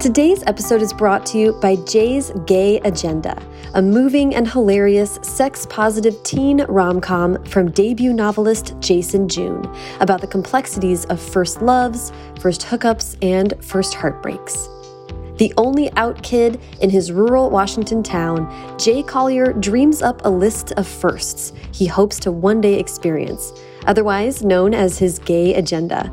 Today's episode is brought to you by Jay's Gay Agenda, a moving and hilarious sex positive teen rom com from debut novelist Jason June about the complexities of first loves, first hookups, and first heartbreaks. The only out kid in his rural Washington town, Jay Collier dreams up a list of firsts he hopes to one day experience, otherwise known as his gay agenda.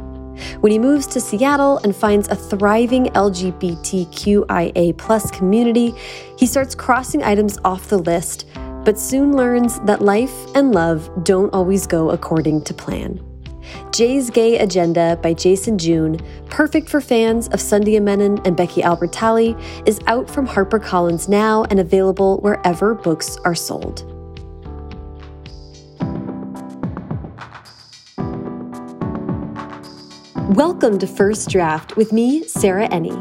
When he moves to Seattle and finds a thriving LGBTQIA community, he starts crossing items off the list, but soon learns that life and love don't always go according to plan. Jay's Gay Agenda by Jason June, perfect for fans of Sandhya Menon and Becky Albertalli, is out from HarperCollins now and available wherever books are sold. Welcome to First Draft with me, Sarah Enni.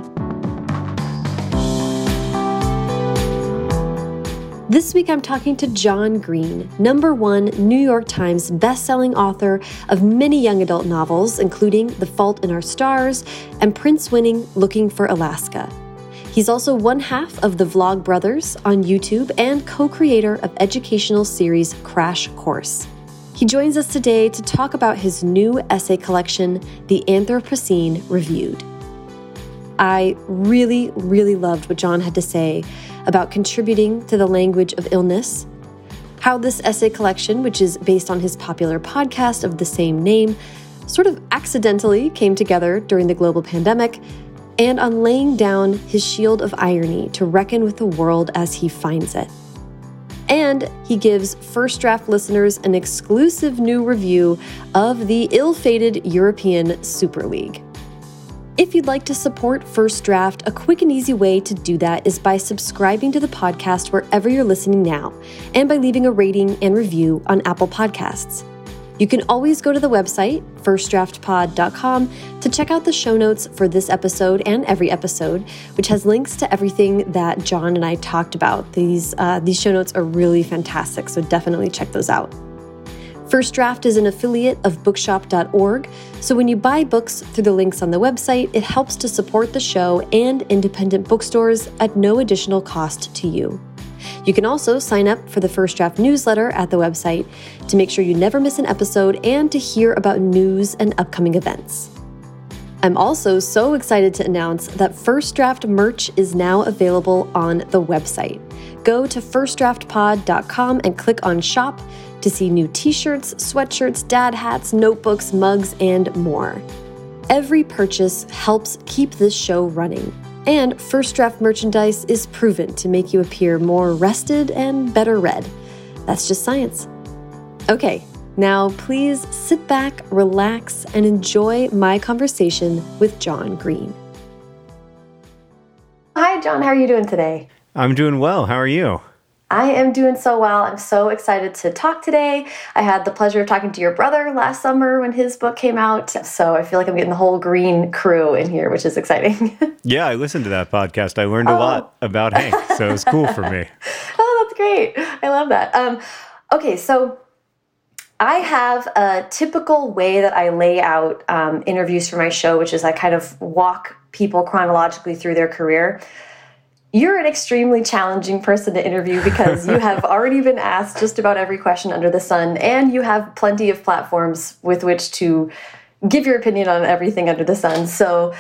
This week I'm talking to John Green, number one New York Times bestselling author of many young adult novels, including The Fault in Our Stars and Printz winning Looking for Alaska. He's also one half of the Vlogbrothers on YouTube and co creator of educational series Crash Course. He joins us today to talk about his new essay collection, The Anthropocene Reviewed. I really, really loved what John had to say about contributing to the language of illness, how this essay collection, which is based on his popular podcast of the same name, sort of accidentally came together during the global pandemic, and on laying down his shield of irony to reckon with the world as he finds it. And he gives First Draft listeners an exclusive new review of the ill fated European Super League. If you'd like to support First Draft, a quick and easy way to do that is by subscribing to the podcast wherever you're listening now and by leaving a rating and review on Apple Podcasts. You can always go to the website, firstdraftpod.com, to check out the show notes for this episode and every episode, which has links to everything that John and I talked about. These, uh, these show notes are really fantastic, so definitely check those out. First Draft is an affiliate of bookshop.org, so when you buy books through the links on the website, it helps to support the show and independent bookstores at no additional cost to you. You can also sign up for the First Draft newsletter at the website to make sure you never miss an episode and to hear about news and upcoming events. I'm also so excited to announce that First Draft merch is now available on the website. Go to firstdraftpod.com and click on shop to see new t shirts, sweatshirts, dad hats, notebooks, mugs, and more. Every purchase helps keep this show running. And first draft merchandise is proven to make you appear more rested and better read. That's just science. Okay, now please sit back, relax, and enjoy my conversation with John Green. Hi, John. How are you doing today? I'm doing well. How are you? I am doing so well. I'm so excited to talk today. I had the pleasure of talking to your brother last summer when his book came out. So I feel like I'm getting the whole green crew in here, which is exciting. yeah, I listened to that podcast. I learned oh. a lot about Hank. So it was cool for me. oh, that's great. I love that. Um, okay, so I have a typical way that I lay out um, interviews for my show, which is I kind of walk people chronologically through their career. You're an extremely challenging person to interview because you have already been asked just about every question under the sun, and you have plenty of platforms with which to give your opinion on everything under the sun. So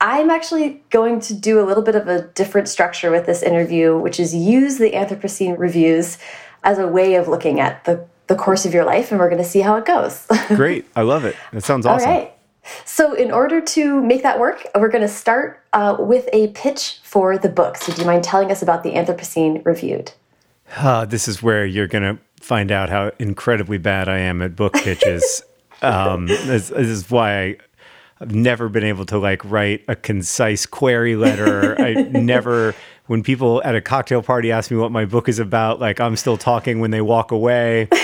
I'm actually going to do a little bit of a different structure with this interview, which is use the Anthropocene reviews as a way of looking at the, the course of your life, and we're going to see how it goes. Great. I love it. It sounds awesome. All right. So, in order to make that work, we're going to start uh, with a pitch for the book. So, do you mind telling us about the Anthropocene Reviewed? Uh, this is where you're going to find out how incredibly bad I am at book pitches. um, this, this, is why I, have never been able to like write a concise query letter. I never, when people at a cocktail party ask me what my book is about, like I'm still talking when they walk away.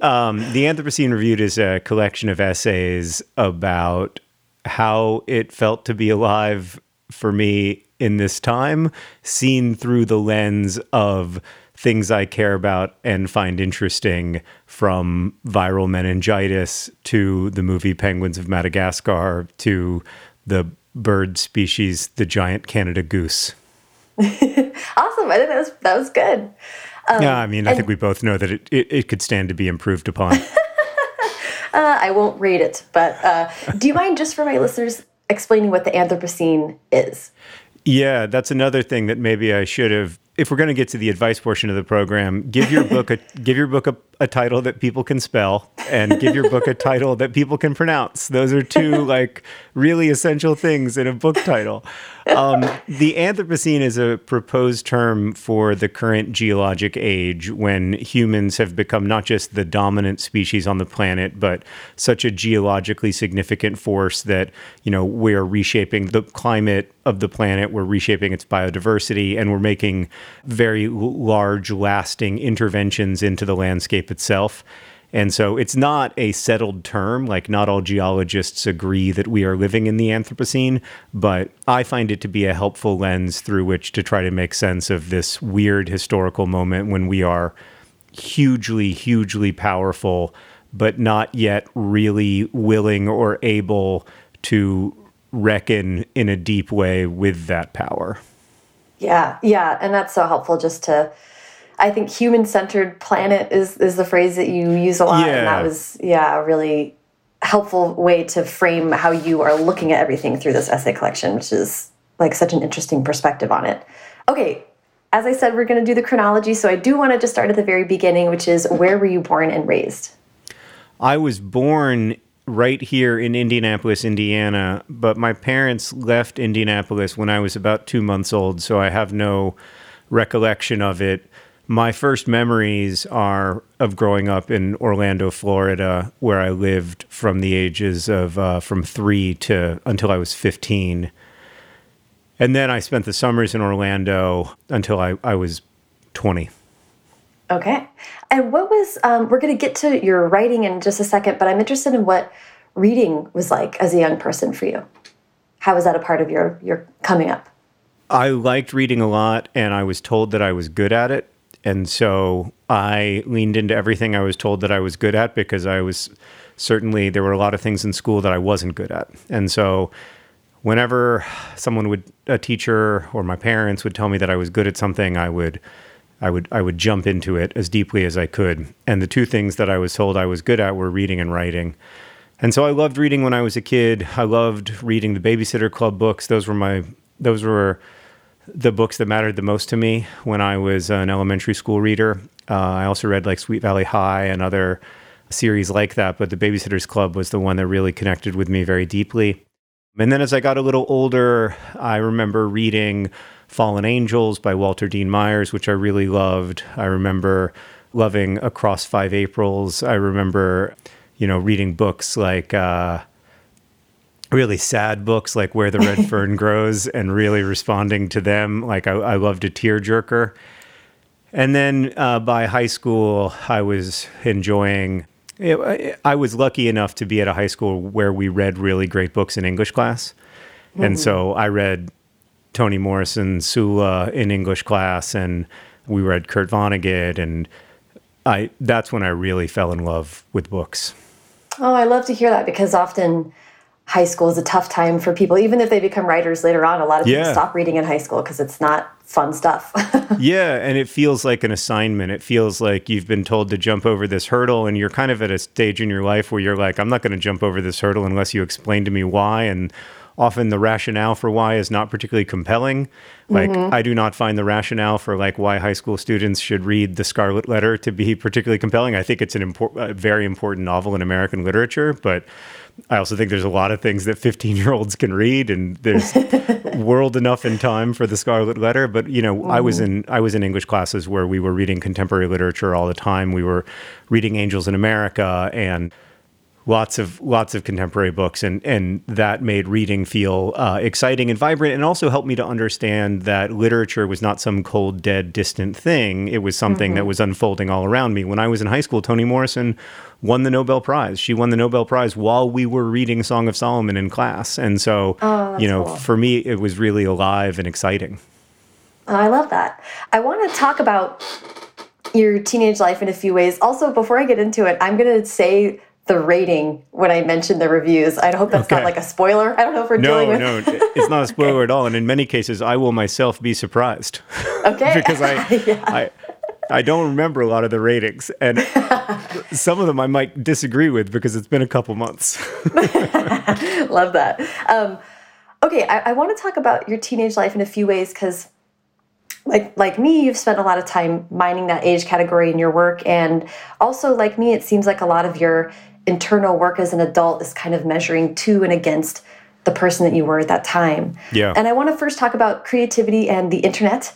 Um, the Anthropocene Reviewed is a collection of essays about how it felt to be alive for me in this time, seen through the lens of things I care about and find interesting, from viral meningitis to the movie Penguins of Madagascar to the bird species, the giant Canada goose. awesome. I think that was, that was good. Um, yeah, I mean, I think we both know that it, it, it could stand to be improved upon. uh, I won't rate it, but uh, do you mind just for my listeners explaining what the Anthropocene is? Yeah, that's another thing that maybe I should have if we're going to get to the advice portion of the program, give your book a give your book a, a, title that people can spell, and give your book a title that people can pronounce. Those are two like really essential things in a book title. Um, the Anthropocene is a proposed term for the current geologic age when humans have become not just the dominant species on the planet, but such a geologically significant force that you know we're reshaping the climate of the planet, we're reshaping its biodiversity, and we're making very large, lasting interventions into the landscape itself. And so it's not a settled term, like not all geologists agree that we are living in the Anthropocene, but I find it to be a helpful lens through which to try to make sense of this weird historical moment when we are hugely, hugely powerful, but not yet really willing or able to reckon in a deep way with that power. Yeah, yeah, and that's so helpful just to I think human centered planet is is the phrase that you use a lot yeah. and that was yeah, a really helpful way to frame how you are looking at everything through this essay collection, which is like such an interesting perspective on it. Okay, as I said, we're going to do the chronology, so I do want to just start at the very beginning, which is where were you born and raised? I was born right here in Indianapolis, Indiana, but my parents left Indianapolis when I was about two months old, so I have no recollection of it. My first memories are of growing up in Orlando, Florida, where I lived from the ages of uh, from three to until I was 15. And then I spent the summers in Orlando until I, I was 20. Okay. And what was, um, we're going to get to your writing in just a second, but I'm interested in what reading was like as a young person for you. How was that a part of your, your coming up? I liked reading a lot, and I was told that I was good at it. And so I leaned into everything I was told that I was good at because I was certainly, there were a lot of things in school that I wasn't good at. And so whenever someone would, a teacher or my parents would tell me that I was good at something, I would I would I would jump into it as deeply as I could. And the two things that I was told I was good at were reading and writing. And so I loved reading when I was a kid. I loved reading the Babysitter Club books. Those were my those were the books that mattered the most to me when I was an elementary school reader. Uh, I also read like Sweet Valley High and other series like that, but the Babysitters Club was the one that really connected with me very deeply. And then as I got a little older, I remember reading Fallen Angels by Walter Dean Myers, which I really loved. I remember loving Across Five Aprils. I remember, you know, reading books like uh, really sad books like Where the Red Fern Grows and really responding to them. Like I, I loved a tearjerker. And then uh, by high school, I was enjoying. I was lucky enough to be at a high school where we read really great books in English class. Mm-hmm. And so I read Toni Morrison Sula in English class, and we read Kurt Vonnegut, and I that's when I really fell in love with books. Oh, I love to hear that because often high school is a tough time for people, even if they become writers later on. A lot of yeah. people stop reading in high school because it's not fun stuff. yeah, and it feels like an assignment. It feels like you've been told to jump over this hurdle, and you're kind of at a stage in your life where you're like, I'm not going to jump over this hurdle unless you explain to me why. And often the rationale for why is not particularly compelling. Like mm-hmm. I do not find the rationale for like why high school students should read The Scarlet Letter to be particularly compelling. I think it's an important, a very important novel in American literature, but I also think there's a lot of things that 15 year olds can read, and there's world enough in time for the Scarlet Letter. But you know, mm. I was mm-hmm. in I was in English classes where we were reading contemporary literature all the time. We were reading Angels in America and lots of lots of contemporary books and and that made reading feel uh, exciting and vibrant and also helped me to understand that literature was not some cold dead distant thing. It was something mm-hmm. that was unfolding all around me. When i was in high school toni morrison won the nobel prize. She won the nobel prize while we were reading song of solomon in class and so oh, you know cool. for me it was really alive and exciting. Oh, i love that. I want to talk about your teenage life in a few ways. Also before i get into it i'm going to say the rating when I mentioned the reviews. I hope that's okay. not like a spoiler. I don't know if we're no, dealing with. No, no, it's not a spoiler okay. at all. And in many cases, I will myself be surprised. Okay. because I, yeah. I, I don't remember a lot of the ratings, and some of them I might disagree with because it's been a couple months. Love that. Um, okay, I, I want to talk about your teenage life in a few ways because like like me you've spent a lot of time mining that age category in your work and also like me it seems like a lot of your internal work as an adult is kind of measuring to and against the person that you were at that time. Yeah. And I want to first talk about creativity and the internet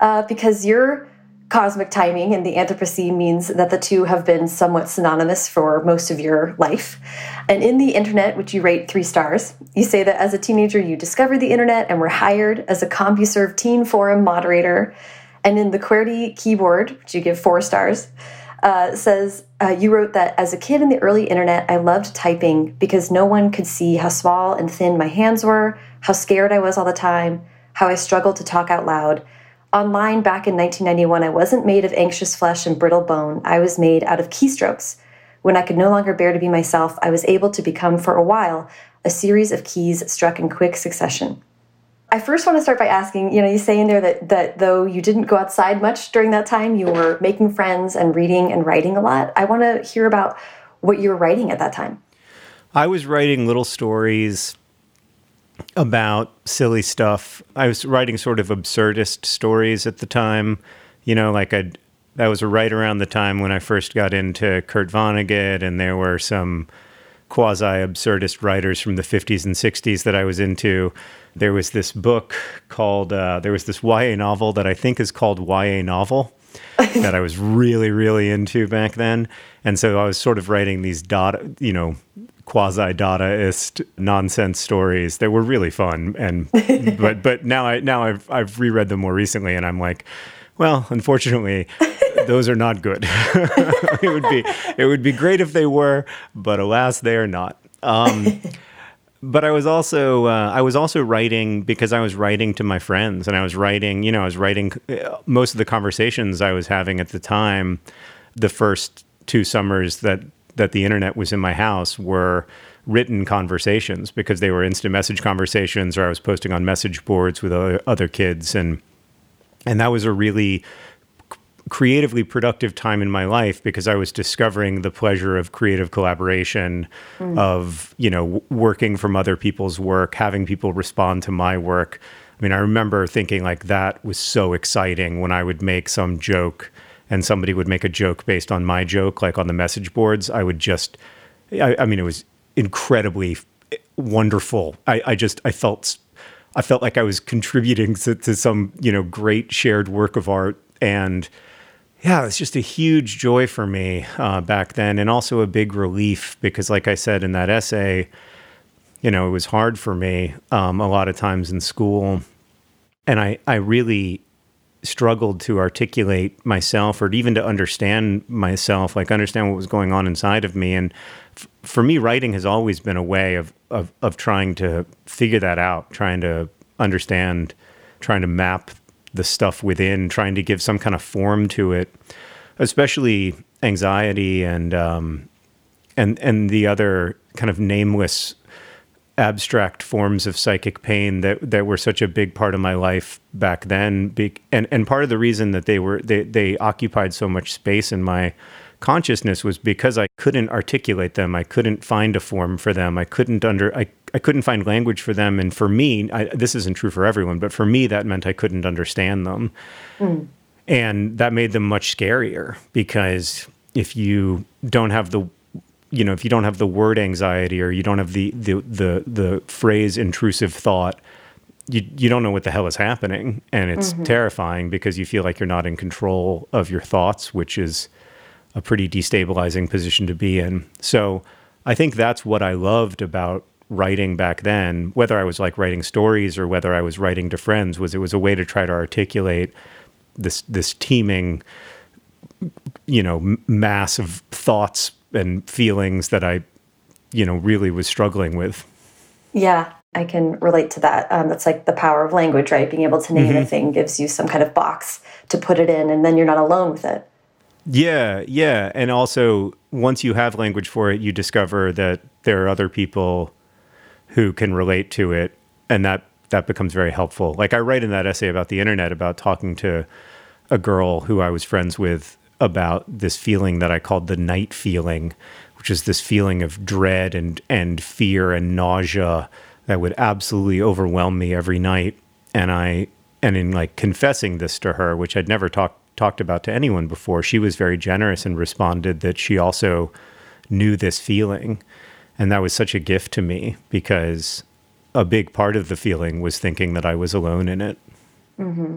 uh, because your cosmic timing and the Anthropocene means that the two have been somewhat synonymous for most of your life. And in the internet, which you rate three stars, you say that as a teenager you discovered the internet and were hired as a CompuServe teen forum moderator. And in the QWERTY keyboard, which you give four stars, uh, says uh, you wrote that as a kid in the early internet, I loved typing because no one could see how small and thin my hands were, how scared I was all the time, how I struggled to talk out loud. Online back in 1991, I wasn't made of anxious flesh and brittle bone. I was made out of keystrokes. When I could no longer bear to be myself, I was able to become, for a while, a series of keys struck in quick succession. I first want to start by asking, you know, you say in there that that though you didn't go outside much during that time, you were making friends and reading and writing a lot. I want to hear about what you were writing at that time. I was writing little stories about silly stuff. I was writing sort of absurdist stories at the time. You know, like I that was right around the time when I first got into Kurt Vonnegut, and there were some quasi absurdist writers from the 50s and 60s that I was into there was this book called uh, there was this YA novel that I think is called YA novel that I was really really into back then, and so I was sort of writing these dot you know quasi Dadaist nonsense stories that were really fun and but but now I now I've I've reread them more recently and I'm like, well, unfortunately. Those are not good. it would be it would be great if they were, but alas, they are not. Um, but I was also uh, I was also writing because I was writing to my friends and I was writing you know I was writing uh, most of the conversations I was having at the time the first two summers that that the internet was in my house were written conversations because they were instant message conversations or I was posting on message boards with other kids and and that was a really creatively productive time in my life because I was discovering the pleasure of creative collaboration, mm. of you know working from other people's work, having people respond to my work. I mean, I remember thinking like that was so exciting when I would make some joke and somebody would make a joke based on my joke, like on the message boards. I would just, I, I mean, it was incredibly wonderful. I, I just, I felt I felt like I was contributing to, to, some, you know, great shared work of art. And yeah, it's just a huge joy for me uh, back then, and also a big relief because, like I said in that essay, you know, it was hard for me um, a lot of times in school, and I I really struggled to articulate myself or even to understand myself, like understand what was going on inside of me. And f- for me, writing has always been a way of, of of trying to figure that out, trying to understand, trying to map the stuff within, trying to give some kind of form to it, especially anxiety and um, and and the other kind of nameless abstract forms of psychic pain that that were such a big part of my life back then. And and part of the reason that they were they they occupied so much space in my consciousness was because I couldn't articulate them I couldn't find a form for them I couldn't under I I couldn't find language for them. And for me, I, this isn't true for everyone, but for me, that meant I couldn't understand them. Mm. And that made them much scarier because if you don't have the you know if you don't have the word anxiety or you don't have the the the, the phrase intrusive thought you you don't know what the hell is happening and it's mm-hmm. terrifying because you feel like you're not in control of your thoughts which is a pretty destabilizing position to be in so i think that's what i loved about writing back then, whether I was like writing stories or whether I was writing to friends, was it was a way to try to articulate this this teeming, you know, mass of thoughts and feelings that I, you know, really was struggling with. Yeah, I can relate to that. Um, that's like the power of language, right? Being able to name mm -hmm. a thing gives you some kind of box to put it in, and then you're not alone with it. Yeah, yeah. And also, once you have language for it, you discover that there are other people who can relate to it. And that, that becomes very helpful. Like I write in that essay about the internet about talking to a girl who I was friends with about this feeling that I called the night feeling, which is this feeling of dread and, and fear and nausea that would absolutely overwhelm me every night. And I, and in like confessing this to her, which I'd never talked talked about to anyone before, she was very generous and responded that she also knew this feeling. And that was such a gift to me because a big part of the feeling was thinking that I was alone in it. Mm-hmm.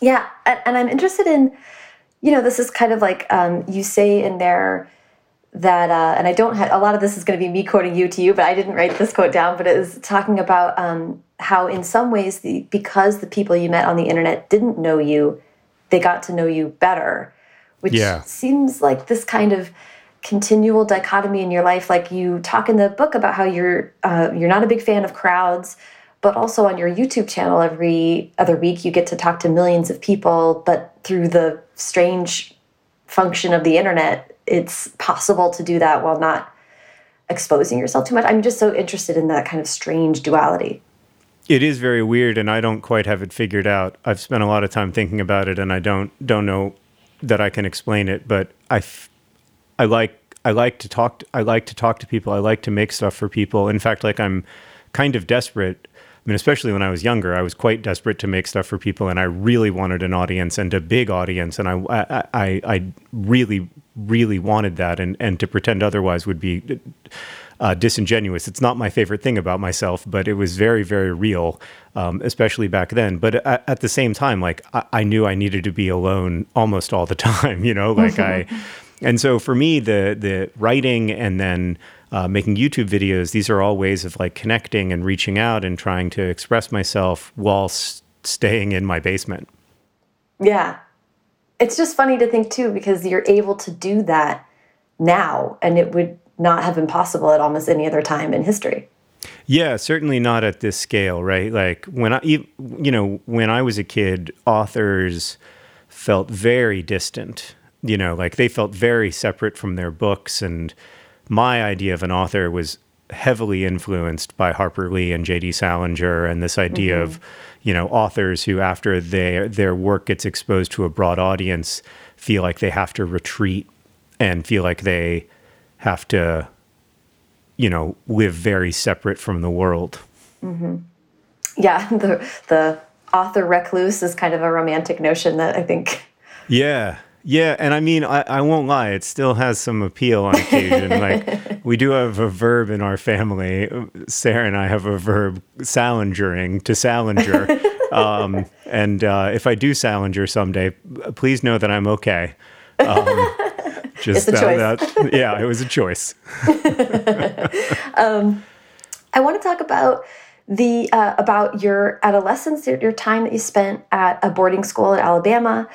Yeah. And I'm interested in, you know, this is kind of like um, you say in there that, uh, and I don't have a lot of this is going to be me quoting you to you, but I didn't write this quote down, but it was talking about um, how, in some ways, the, because the people you met on the internet didn't know you, they got to know you better, which yeah. seems like this kind of continual dichotomy in your life. Like you talk in the book about how you're uh, you're not a big fan of crowds, but also on your YouTube channel every other week you get to talk to millions of people, but through the strange function of the internet, it's possible to do that while not exposing yourself too much. I'm just so interested in that kind of strange duality. It is very weird, and I don't quite have it figured out. I've spent a lot of time thinking about it, and I don't don't know that I can explain it. But I, I like I like to talk. I like to talk to people. I like to make stuff for people. In fact, like I'm kind of desperate. I mean, especially when I was younger, I was quite desperate to make stuff for people, and I really wanted an audience and a big audience, and I I I, I really really wanted that, and and to pretend otherwise would be uh, disingenuous. It's not my favorite thing about myself, but it was very, very real, um, especially back then. But at, at the same time, like I, I, knew I needed to be alone almost all the time, you know, like I, and so for me, the the writing and then uh, making YouTube videos, these are all ways of like connecting and reaching out and trying to express myself whilst staying in my basement. Yeah. It's just funny to think too, because you're able to do that now and it would not have been possible at almost any other time in history. Yeah, certainly not at this scale, right? Like when I, you know, when I was a kid, authors felt very distant. You know, like they felt very separate from their books, and my idea of an author was heavily influenced by Harper Lee and J.D. Salinger, and this idea mm-hmm. of, you know, authors who, after their their work gets exposed to a broad audience, feel like they have to retreat and feel like they have to, you know, live very separate from the world. Mm -hmm. Yeah, the the author recluse is kind of a romantic notion that I think. Yeah, yeah, and I mean, I, I won't lie, it still has some appeal on occasion. like, we do have a verb in our family. Sarah and I have a verb, salingering, to salinger. um, and uh, if I do salinger someday, please know that I'm okay. Um, just it's a that, choice. That, yeah, it was a choice. um, I want to talk about the uh, about your adolescence, your, your time that you spent at a boarding school in Alabama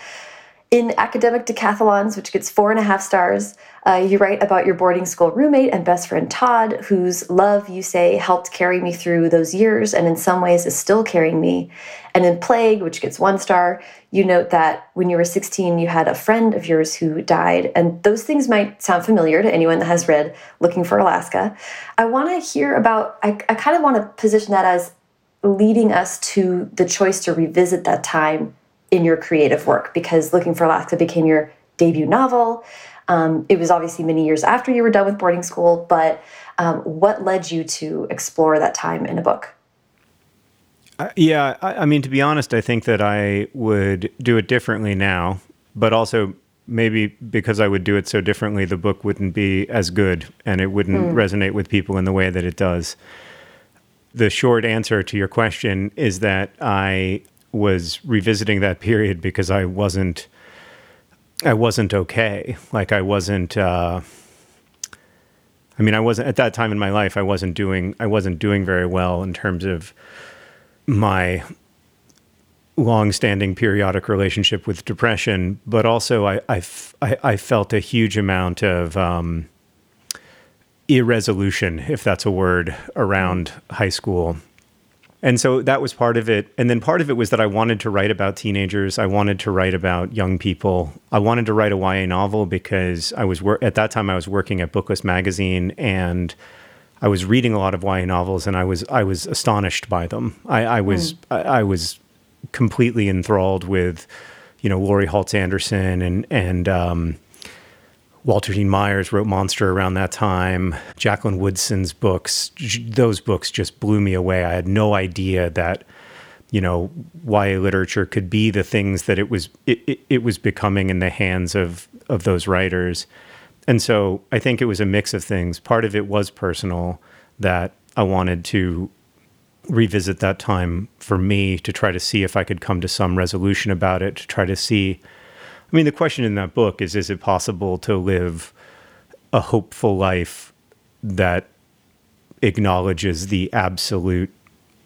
in academic decathlons, which gets four and a half stars. Uh, you write about your boarding school roommate and best friend Todd, whose love, you say, helped carry me through those years and in some ways is still carrying me. And in Plague, which gets one star, you note that when you were 16, you had a friend of yours who died. And those things might sound familiar to anyone that has read Looking for Alaska. I want to hear about, I, I kind of want to position that as leading us to the choice to revisit that time in your creative work because Looking for Alaska became your debut novel. Um, it was obviously many years after you were done with boarding school, but um, what led you to explore that time in a book? Uh, yeah, I, I, mean, to be honest, I think that I would do it differently now, but also maybe because I would do it so differently, the book wouldn't be as good and it wouldn't mm. resonate with people in the way that it does. The short answer to your question is that I was revisiting that period because I wasn't I wasn't okay. Like I wasn't. Uh, I mean, I wasn't at that time in my life. I wasn't doing. I wasn't doing very well in terms of my long-standing periodic relationship with depression. But also, I I, I felt a huge amount of um, irresolution, if that's a word, around high school. And so that was part of it. And then part of it was that I wanted to write about teenagers. I wanted to write about young people. I wanted to write a YA novel because I was wor- at that time I was working at Booklist magazine and I was reading a lot of YA novels and I was I was astonished by them. I, I was mm. I, I was completely enthralled with, you know, Laurie Halse Anderson and and um, Walter Dean Myers wrote Monster around that time. Jacqueline Woodson's books, those books just blew me away. I had no idea that, you know, YA literature could be the things that it was it, it, it was becoming in the hands of of those writers. And so I think it was a mix of things. Part of it was personal that I wanted to revisit that time for me to try to see if I could come to some resolution about it, to try to see I mean, the question in that book is is it possible to live a hopeful life that acknowledges the absolute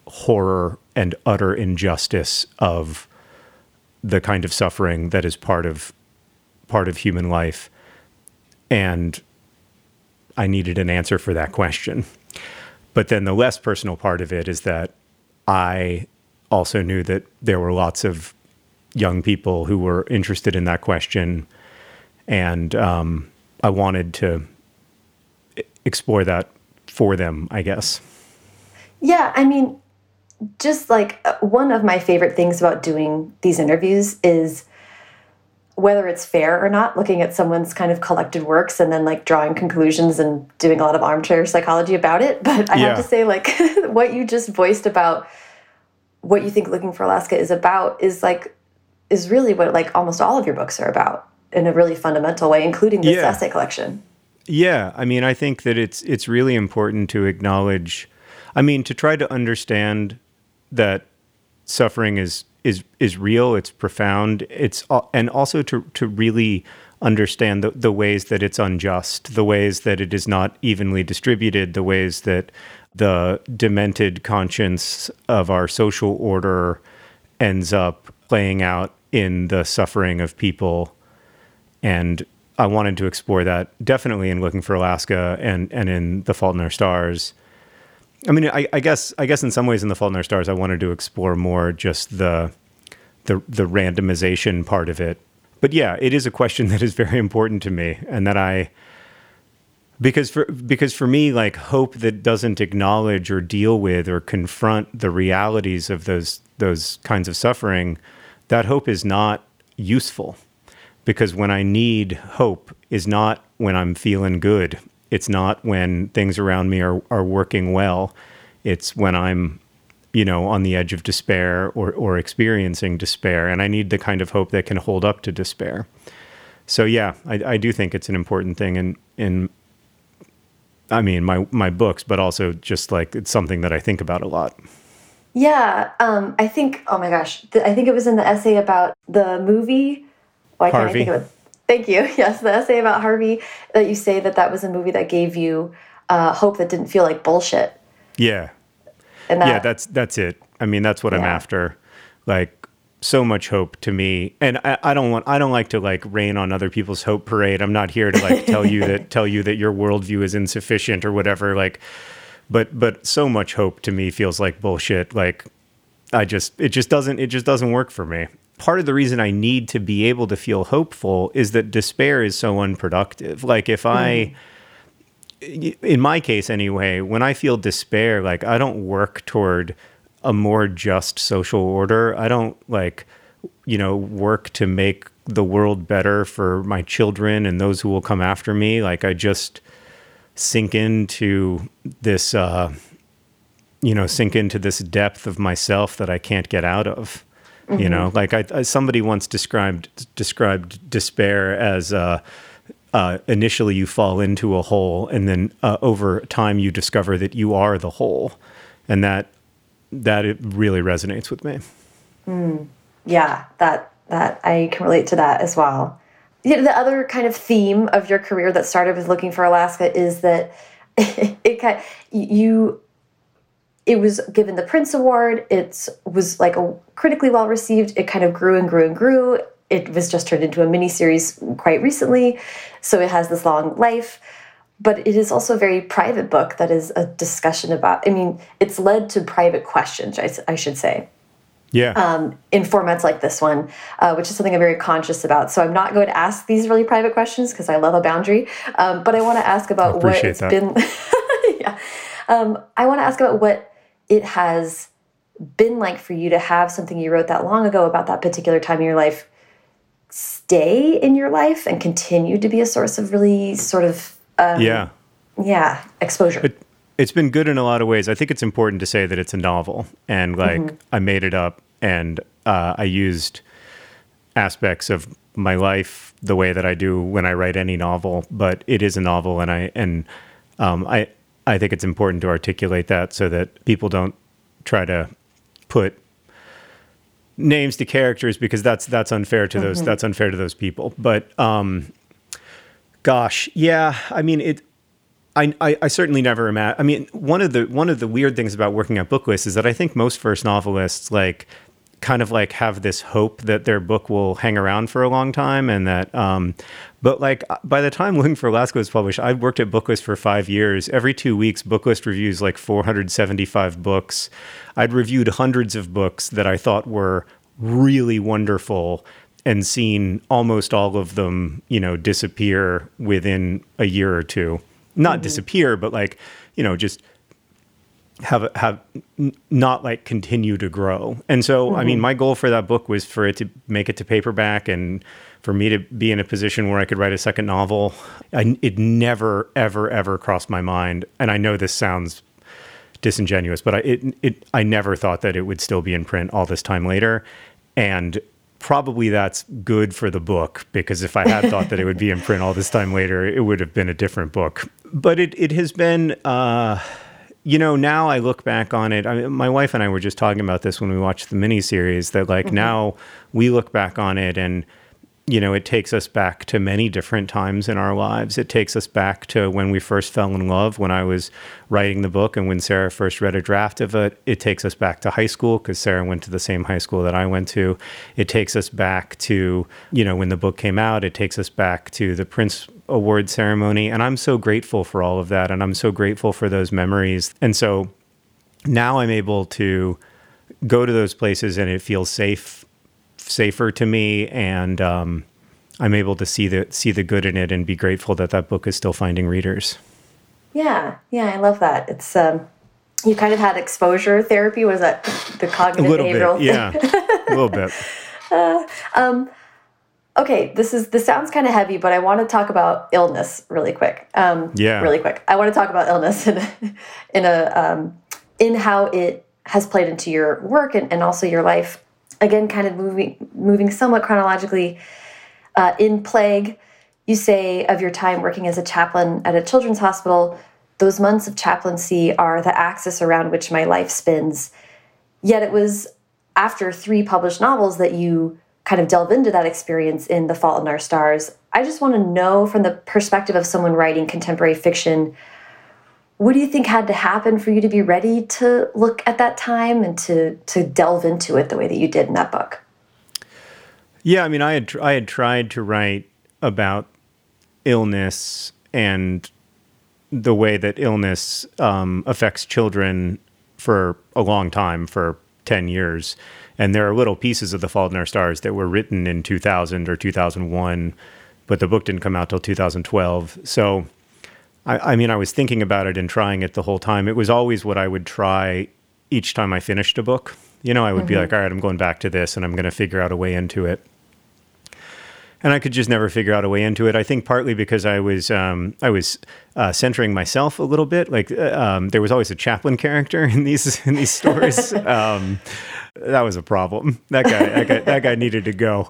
horror and utter injustice of the kind of suffering that is part of part of human life and I needed an answer for that question. But then the less personal part of it is that I also knew that there were lots of young people who were interested in that question, and um, I wanted to explore that for them, I guess. Yeah, I mean, just like uh, one of my favorite things about doing these interviews is whether it's fair or not, looking at someone's kind of collected works and then like drawing conclusions and doing a lot of armchair psychology about it. But I yeah. have to say, like, what you just voiced about what you think Looking for Alaska is about is like is really what like almost all of your books are about in a really fundamental way, including this yeah. essay collection. Yeah, I mean, I think that it's it's really important to acknowledge. I mean, to try to understand that suffering is is is real. It's profound. It's and also to to really understand the, the ways that it's unjust, the ways that it is not evenly distributed, the ways that the demented conscience of our social order ends up playing out in the suffering of people. And I wanted to explore that definitely in Looking for Alaska and, and in The Fault in Our Stars. I mean, I, I guess I guess in some ways in The Fault in Our Stars, I wanted to explore more just the the the randomization part of it. But yeah, it is a question that is very important to me, and that I because for because for me, like hope that doesn't acknowledge or deal with or confront the realities of those those kinds of suffering that hope is not useful because when I need hope is not when I'm feeling good. It's not when things around me are, are working well. It's when I'm, you know, on the edge of despair or, or experiencing despair. And I need the kind of hope that can hold up to despair. So yeah, I, I do think it's an important thing in, in I mean, my, my books, but also just like it's something that I think about a lot. Yeah, um, I think. Oh my gosh, I think it was in the essay about the movie. Why can't Harvey. I think of it? Thank you. Yes, the essay about Harvey that you say that that was a movie that gave you uh, hope that didn't feel like bullshit. Yeah. That, yeah, that's that's it. I mean, that's what yeah. I'm after. Like so much hope to me, and I, I don't want I don't like to like rain on other people's hope parade. I'm not here to like tell you that tell you that your worldview is insufficient or whatever. Like but but so much hope to me feels like bullshit. Like I just it just doesn't it just doesn't work for me. Part of the reason I need to be able to feel hopeful is that despair is so unproductive. Like if I mm. in my case anyway, when I feel despair, like I don't work toward a more just social order. I don't like you know work to make the world better for my children and those who will come after me. Like I just sink into this, uh, you know, sink into this depth of myself that I can't get out of. Mm-hmm. You know, like I, I, somebody once described described despair as uh, uh, initially you fall into a hole, and then uh, over time you discover that you are the hole, and that that it really resonates with me. Mm. Yeah, that that I can relate to that as well the other kind of theme of your career that started with looking for Alaska is that it kind you it was given the Printz Award. It was like a critically well received. It kind of grew and grew and grew. It was just turned into a mini series quite recently, so it has this long life. but it is also a very private book that is a discussion about, I mean, it's led to private questions, I, I should say. Yeah. Um, in formats like this one, uh, which is something I'm very conscious about. So I'm not going to ask these really private questions because I love a boundary. Um, but I want to ask about what it's that. been. yeah. Um, I want to ask about what it has been like for you to have something you wrote that long ago about that particular time in your life stay in your life and continue to be a source of really sort of um, yeah yeah exposure it, has been good in a lot of ways i think it's important to say that it's a novel and like mm -hmm. i made it up and uh, i used aspects of my life the way that i do when i write any novel but it is a novel and i and um, i i think it's important to articulate that so that people don't try to put names to characters because that's that's unfair to those mm -hmm. that's unfair to those people but um Gosh, yeah. I mean, it. I, I, I certainly never imagine. I mean, one of the one of the weird things about working at Booklist is that I think most first novelists like kind of like have this hope that their book will hang around for a long time and that um, but like by the time looking for alaska was published i'd worked at booklist for five years every two weeks booklist reviews like 475 books i'd reviewed hundreds of books that i thought were really wonderful and seen almost all of them, you know, disappear within a year or two. Not mm-hmm. disappear, but like, you know, just have have not like continue to grow. And so, mm-hmm. I mean, mm-hmm. my goal for that book was for it to make it to paperback and for me to be in a position where I could write a second novel. I, it never, ever, ever crossed my mind. And I know this sounds disingenuous, but I it, it I never thought that it would still be in print all this time later. And probably that's good for the book because if I had thought that it would be in print all this time later, it would have been a different book. But it it has been. Uh, you know, now I look back on it. I mean, my wife and I were just talking about this when we watched the miniseries. That like mm-hmm. now we look back on it and you know, it takes us back to many different times in our lives. It takes us back to when we first fell in love, when I was writing the book, and when Sarah first read a draft of it. It takes us back to high school because Sarah went to the same high school that I went to. It takes us back to, you know, when the book came out. It takes us back to the Printz Award ceremony. And I'm so grateful for all of that. And I'm so grateful for those memories. And so now I'm able to go to those places and it feels safe safer to me, and um, I'm able to see the see the good in it and be grateful that that book is still finding readers. Yeah, yeah, I love that. It's um, you kind of had exposure therapy. Was that the cognitive behavioral? Bit, yeah, a little bit. Uh, um, okay, this is this sounds kind of heavy, but I want to talk about illness really quick. Um, yeah, really quick. I want to talk about illness in a, in a um, in how it has played into your work and, and also your life again, kind of moving moving somewhat chronologically. Uh, in Plague, you say of your time working as a chaplain at a children's hospital, those months of chaplaincy are the axis around which my life spins. Yet it was after three published novels that you kind of delve into that experience in The Fault in Our Stars. I just want to know from the perspective of someone writing contemporary fiction what do you think had to happen for you to be ready to look at that time and to to delve into it the way that you did in that book? Yeah, I mean, I had I had tried to write about illness and the way that illness um, affects children for a long time, for ten years, and there are little pieces of The Fault in Our Stars that were written in 2000 or 2001, but the book didn't come out till 2012. So I, I mean, I was thinking about it and trying it the whole time. It was always what I would try each time I finished a book. You know, I would mm-hmm. be like, all right, I'm going back to this and I'm going to figure out a way into it. And I could just never figure out a way into it. I think partly because I was um, I was uh, centering myself a little bit. Like uh, um, there was always a chaplain character in these in these stories. um, that was a problem. That guy that guy, that guy needed to go.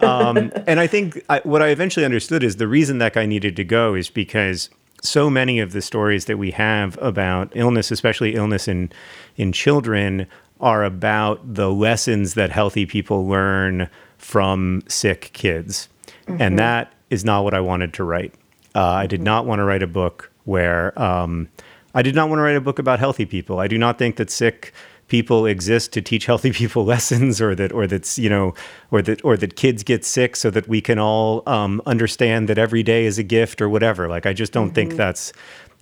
Um, and I think I, what I eventually understood is the reason that guy needed to go is because so many of the stories that we have about illness, especially illness in in children, are about the lessons that healthy people learn from sick kids, mm-hmm. and that is not what I wanted to write. Uh, I did not want to write a book where um, I did not want to write a book about healthy people. I do not think that sick people exist to teach healthy people lessons or that or that's you know or that or that kids get sick so that we can all um, understand that every day is a gift or whatever like i just don't mm-hmm. think that's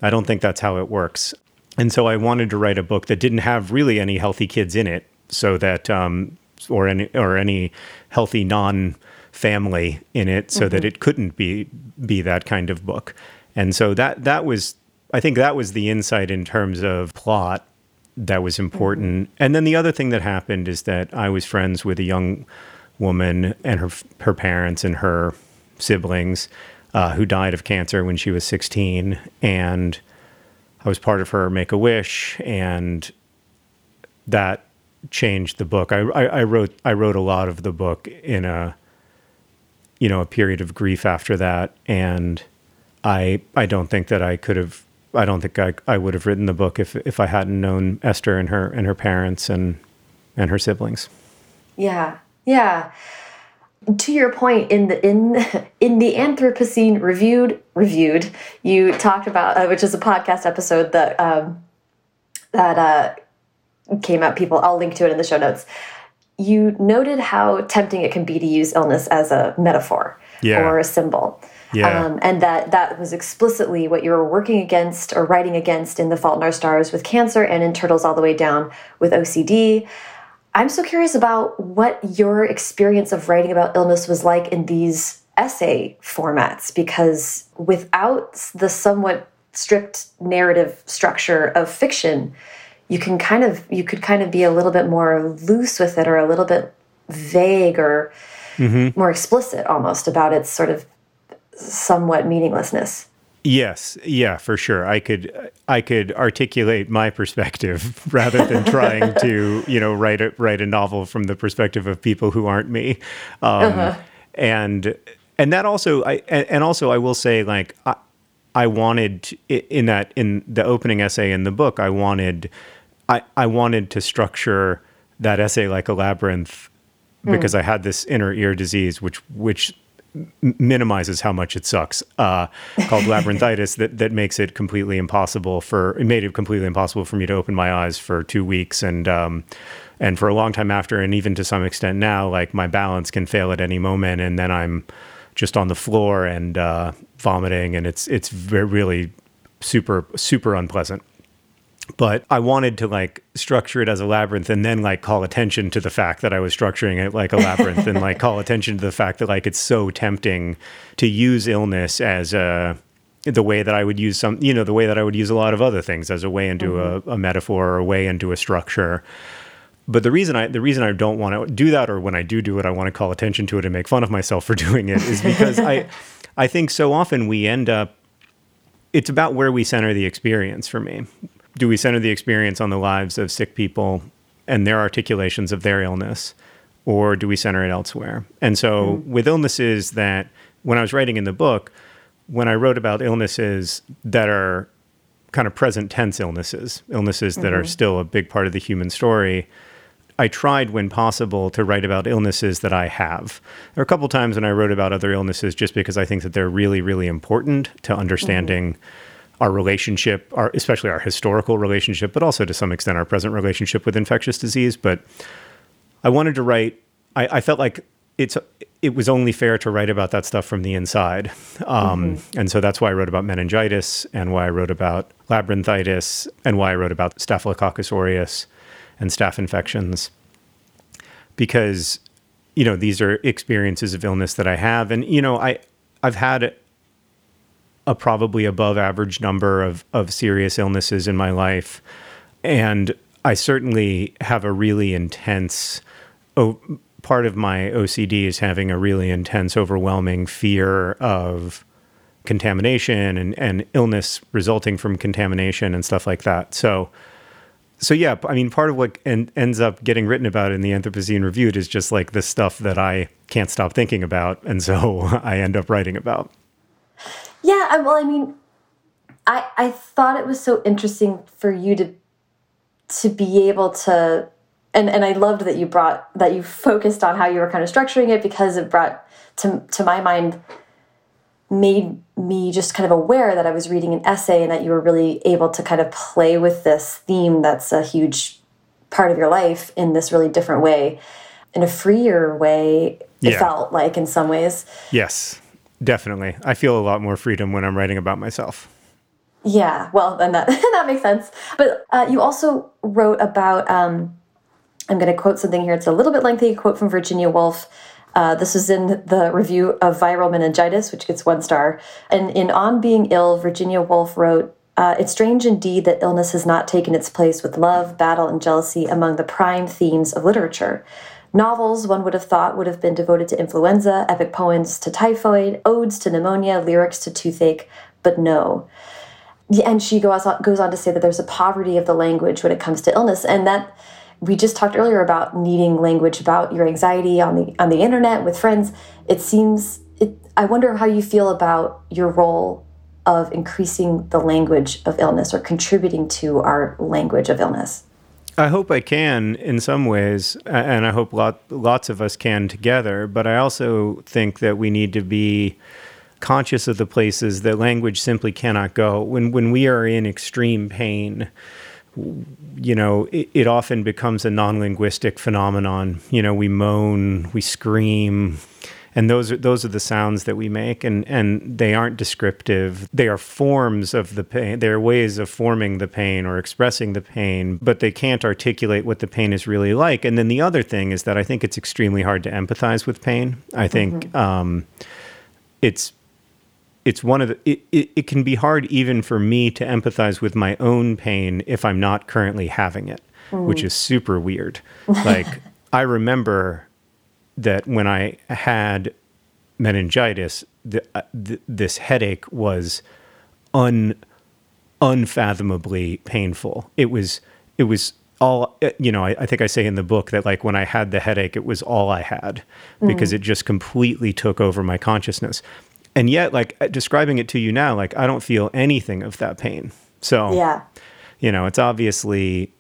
i don't think that's how it works and so i wanted to write a book that didn't have really any healthy kids in it so that um, or any or any healthy non family in it so mm-hmm. that it couldn't be be that kind of book and so that that was I think that was the insight in terms of plot that was important. Mm-hmm. And then the other thing that happened is that I was friends with a young woman and her her parents and her siblings uh, who died of cancer when she was 16, and I was part of her Make a Wish, and that changed the book. I, I, I wrote I wrote a lot of the book in a you know a period of grief after that, and I I don't think that I could have I don't think I, I would have written the book if if I hadn't known Esther and her and her parents and and her siblings. Yeah, yeah. To your point, in the in in the Anthropocene reviewed reviewed, you talked about uh, which is a podcast episode that um, that uh, came out. People, I'll link to it in the show notes. You noted how tempting it can be to use illness as a metaphor yeah. or a symbol. Yeah. Um, and that that was explicitly what you were working against or writing against in The Fault in Our Stars with cancer and in Turtles All the Way Down with OCD. I'm so curious about what your experience of writing about illness was like in these essay formats because without the somewhat strict narrative structure of fiction, you can kind of you could kind of be a little bit more loose with it or a little bit vague or mm -hmm. more explicit almost about its sort of somewhat meaninglessness. Yes, yeah, for sure. I could I could articulate my perspective rather than trying to you know write a write a novel from the perspective of people who aren't me, um, uh-huh. and and that also I and also I will say like I, I wanted in that in the opening essay in the book I wanted I I wanted to structure that essay like a labyrinth hmm. because mm. I had this inner ear disease which which minimizes how much it sucks uh, called labyrinthitis that, that makes it completely impossible for it made it completely impossible for me to open my eyes for two weeks and um, and for a long time after and even to some extent now like my balance can fail at any moment and then I'm just on the floor and uh, vomiting and it's it's very, really super super unpleasant but I wanted to like structure it as a labyrinth and then like call attention to the fact that I was structuring it like a labyrinth and like call attention to the fact that like it's so tempting to use illness as a the way that I would use some you know the way that I would use a lot of other things as a way into mm-hmm. a, a metaphor or a way into a structure but the reason I the reason I don't want to do that or when I do do it I want to call attention to it and make fun of myself for doing it is because I I think so often we end up it's about where we center the experience for me do we center the experience on the lives of sick people and their articulations of their illness, or do we center it elsewhere? And so, mm. with illnesses that, when I was writing in the book, when I wrote about illnesses that are kind of present tense illnesses, illnesses that mm-hmm. are still a big part of the human story, I tried when possible to write about illnesses that I have. There are a couple times when I wrote about other illnesses just because I think that they're really, really important to understanding. Mm-hmm our relationship, our especially our historical relationship, but also to some extent our present relationship with infectious disease. But I wanted to write. I, I felt like it's it was only fair to write about that stuff from the inside, um, mm-hmm. and so that's why I wrote about meningitis and why I wrote about labyrinthitis and why I wrote about Staphylococcus aureus and staph infections, because you know these are experiences of illness that I have, and you know I I've had a probably above average number of, of serious illnesses in my life. And I certainly have a really intense, oh, part of my OCD is having a really intense, overwhelming fear of contamination and, and illness resulting from contamination and stuff like that. So, so yeah, I mean, part of what en- ends up getting written about in the Anthropocene Reviewed is just like the stuff that I can't stop thinking about, and so I end up writing about. Yeah, well, I mean, I I thought it was so interesting for you to to be able to and and I loved that you brought that you focused on how you were kind of structuring it because it brought to to my mind made me just kind of aware that I was reading an essay and that you were really able to kind of play with this theme that's a huge part of your life in this really different way, in a freer way. It Yeah. felt like in some ways. Yes, definitely. I feel a lot more freedom when I'm writing about myself. Yeah, well, then that that makes sense. But uh, you also wrote about. Um, I'm going to quote something here. It's a little bit lengthy. A quote from Virginia Woolf. Uh, this is in the review of Viral Meningitis, which gets one star. And in On Being Ill, Virginia Woolf wrote, uh, It's strange indeed that illness has not taken its place with love, battle, and jealousy among the prime themes of literature. Novels, one would have thought, would have been devoted to influenza, epic poems to typhoid, odes to pneumonia, lyrics to toothache, but no. And she goes on, goes on to say that there's a poverty of the language when it comes to illness, and that we just talked earlier about needing language about your anxiety on the on the internet with friends. It seems. It, I wonder how you feel about your role of increasing the language of illness or contributing to our language of illness. I hope I can in some ways, and I hope lot, lots of us can together. But I also think that we need to be conscious of the places that language simply cannot go. When when we are in extreme pain, you know, it, it often becomes a non-linguistic phenomenon. You know, we moan, we scream, and those are those are the sounds that we make, and and they aren't descriptive. They are forms of the pain. They're ways of forming the pain or expressing the pain, but they can't articulate what the pain is really like. And then the other thing is that I think it's extremely hard to empathize with pain. I think um, it's it's one of the it, it, it can be hard even for me to empathize with my own pain if i'm not currently having it which is super weird like i remember that when i had meningitis the, uh, th- this headache was un unfathomably painful. It was it was all uh, you know I, I think i say in the book that like when i had the headache it was all i had because it just completely took over my consciousness. And yet like uh, describing it to you now like i don't feel anything of that pain. So Yeah. you know it's obviously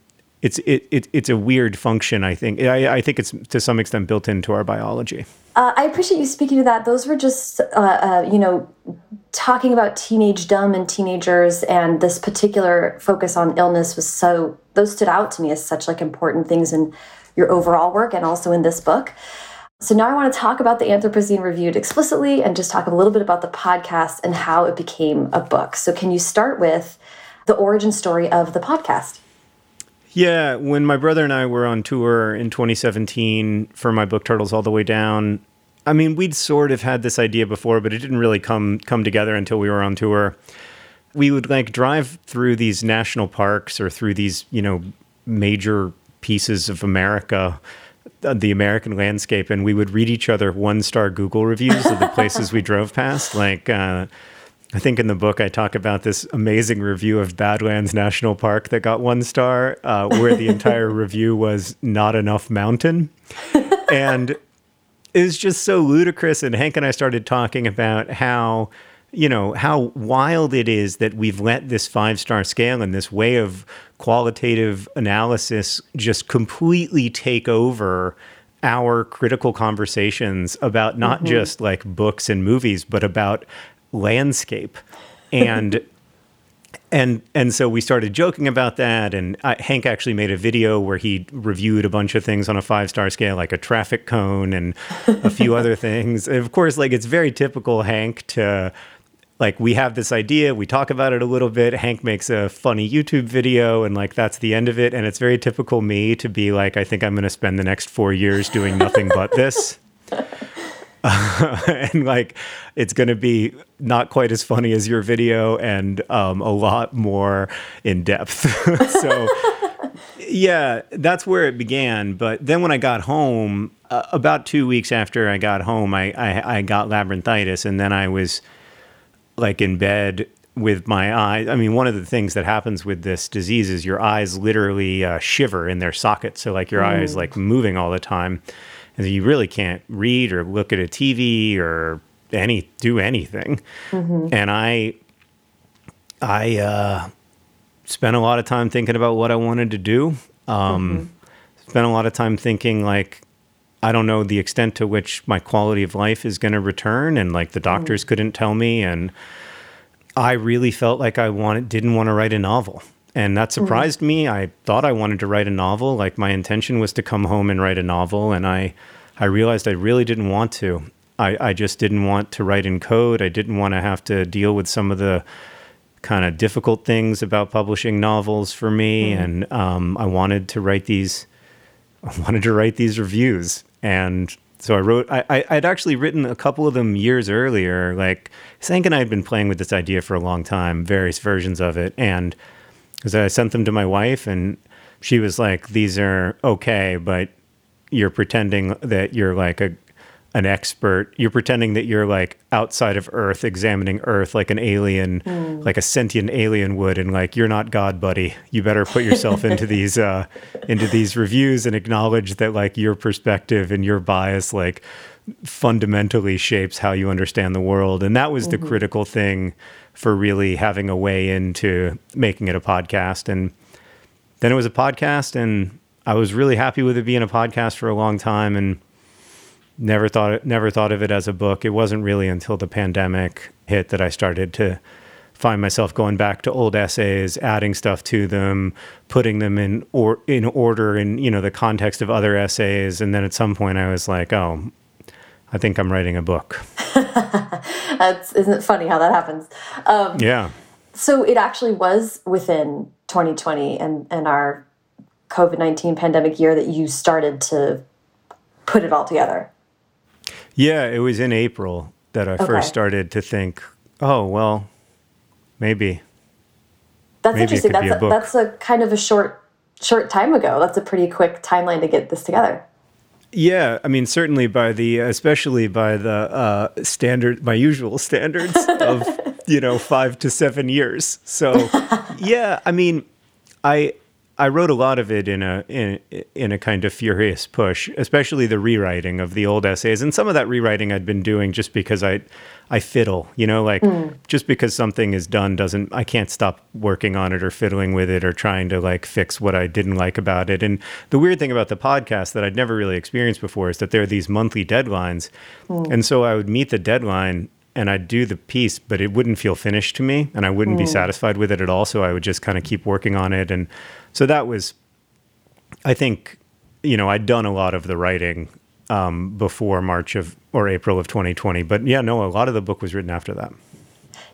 it's it, it it's a weird function i think I, I think it's to some extent built into our biology Uh, I appreciate you speaking to that. Those were just, uh, uh, you know, talking about teenage dumb and teenagers, and this particular focus on illness was so. Those stood out to me as such like important things in your overall work and also in this book. So now I want to talk about the Anthropocene Reviewed explicitly, and just talk a little bit about the podcast and how it became a book. So can you start with the origin story of the podcast? Yeah, when my brother and I were on tour in 2017 for my book Turtles All the Way Down, I mean, we'd sort of had this idea before, but it didn't really come come together until we were on tour. We would like drive through these national parks or through these, you know, major pieces of America, uh, the American landscape, and we would read each other one-star Google reviews of the places we drove past, like uh I think in the book I talk about this amazing review of Badlands National Park that got one star, uh, where the entire review was not enough mountain. And it was just so ludicrous. And Hank and I started talking about how, you know, how wild it is that we've let this five star scale and this way of qualitative analysis just completely take over our critical conversations about not just like books and movies, but about landscape. And and and so we started joking about that. And uh, hank actually made a video where he reviewed a bunch of things on a five star scale like a traffic cone and a few other things. And of course like it's very typical hank to like we have this idea we talk about it a little bit. Hank makes a funny youtube video and like that's the end of it. And it's very typical me to be like i think i'm going to spend the next four years doing nothing but this and like it's going to be not quite as funny as your video and um, a lot more in depth so yeah that's where it began but then when i got home uh, about two weeks after i got home I, I i got labyrinthitis and then i was like in bed with my eyes. I mean, one of the things that happens with this disease is your eyes literally uh, shiver in their sockets. So, like, your eye is like moving all the time. You really can't read or look at a TV or any do anything. And I, I uh, spent a lot of time thinking about what I wanted to do. Um, Spent a lot of time thinking like, I don't know the extent to which my quality of life is going to return, and like the doctors couldn't tell me, and I really felt like I wanted didn't want to write a novel. And that surprised mm-hmm. me. I thought I wanted to write a novel. Like my intention was to come home and write a novel. And I, I realized I really didn't want to. I, I just didn't want to write in code. I didn't want to have to deal with some of the kind of difficult things about publishing novels for me. Mm-hmm. And um, I wanted to write these, I wanted to write these reviews. And so I wrote, I, I, would actually written a couple of them years earlier. Like, Hank and I had been playing with this idea for a long time, various versions of it. And because I sent them to my wife, and she was like, "These are okay, but you're pretending that you're like a an expert. You're pretending that you're like outside of Earth, examining Earth like an alien, mm. like a sentient alien would, and like you're not God, buddy. You better put yourself into these uh, into these reviews and acknowledge that like your perspective and your bias like fundamentally shapes how you understand the world. And that was mm-hmm. the critical thing for really having a way into making it a podcast. And then it was a podcast, and I was really happy with it being a podcast for a long time, and never thought never thought of it as a book. It wasn't really until the pandemic hit that I started to find myself going back to old essays, adding stuff to them, putting them in or in order in you know the context of other essays, and then at some point I was like, oh, I think I'm writing a book. That's isn't it funny how that happens? Um, yeah. So it actually was within 2020 and and our COVID 19 pandemic year that you started to put it all together. Yeah, it was in April that I okay. first started to think, oh well, maybe. That's maybe interesting. That's a, a that's a kind of a short short time ago. That's a pretty quick timeline to get this together. Yeah, I mean, certainly by the, especially by the uh, standard, my usual standards of, you know, five to seven years. So, yeah, I mean, I I wrote a lot of it in a in in a kind of furious push, especially the rewriting of the old essays, and some of that rewriting I'd been doing just because I I fiddle, you know, like mm. just because something is done doesn't I can't stop working on it or fiddling with it or trying to like fix what I didn't like about it. And the weird thing about the podcast that I'd never really experienced before is that there are these monthly deadlines, mm. and so I would meet the deadline and I'd do the piece, but it wouldn't feel finished to me, and I wouldn't mm. be satisfied with it at all. So I would just kind of keep working on it and so that was, I think, you know, I'd done a lot of the writing um, before March of or April of 2020. But yeah, no, a lot of the book was written after that.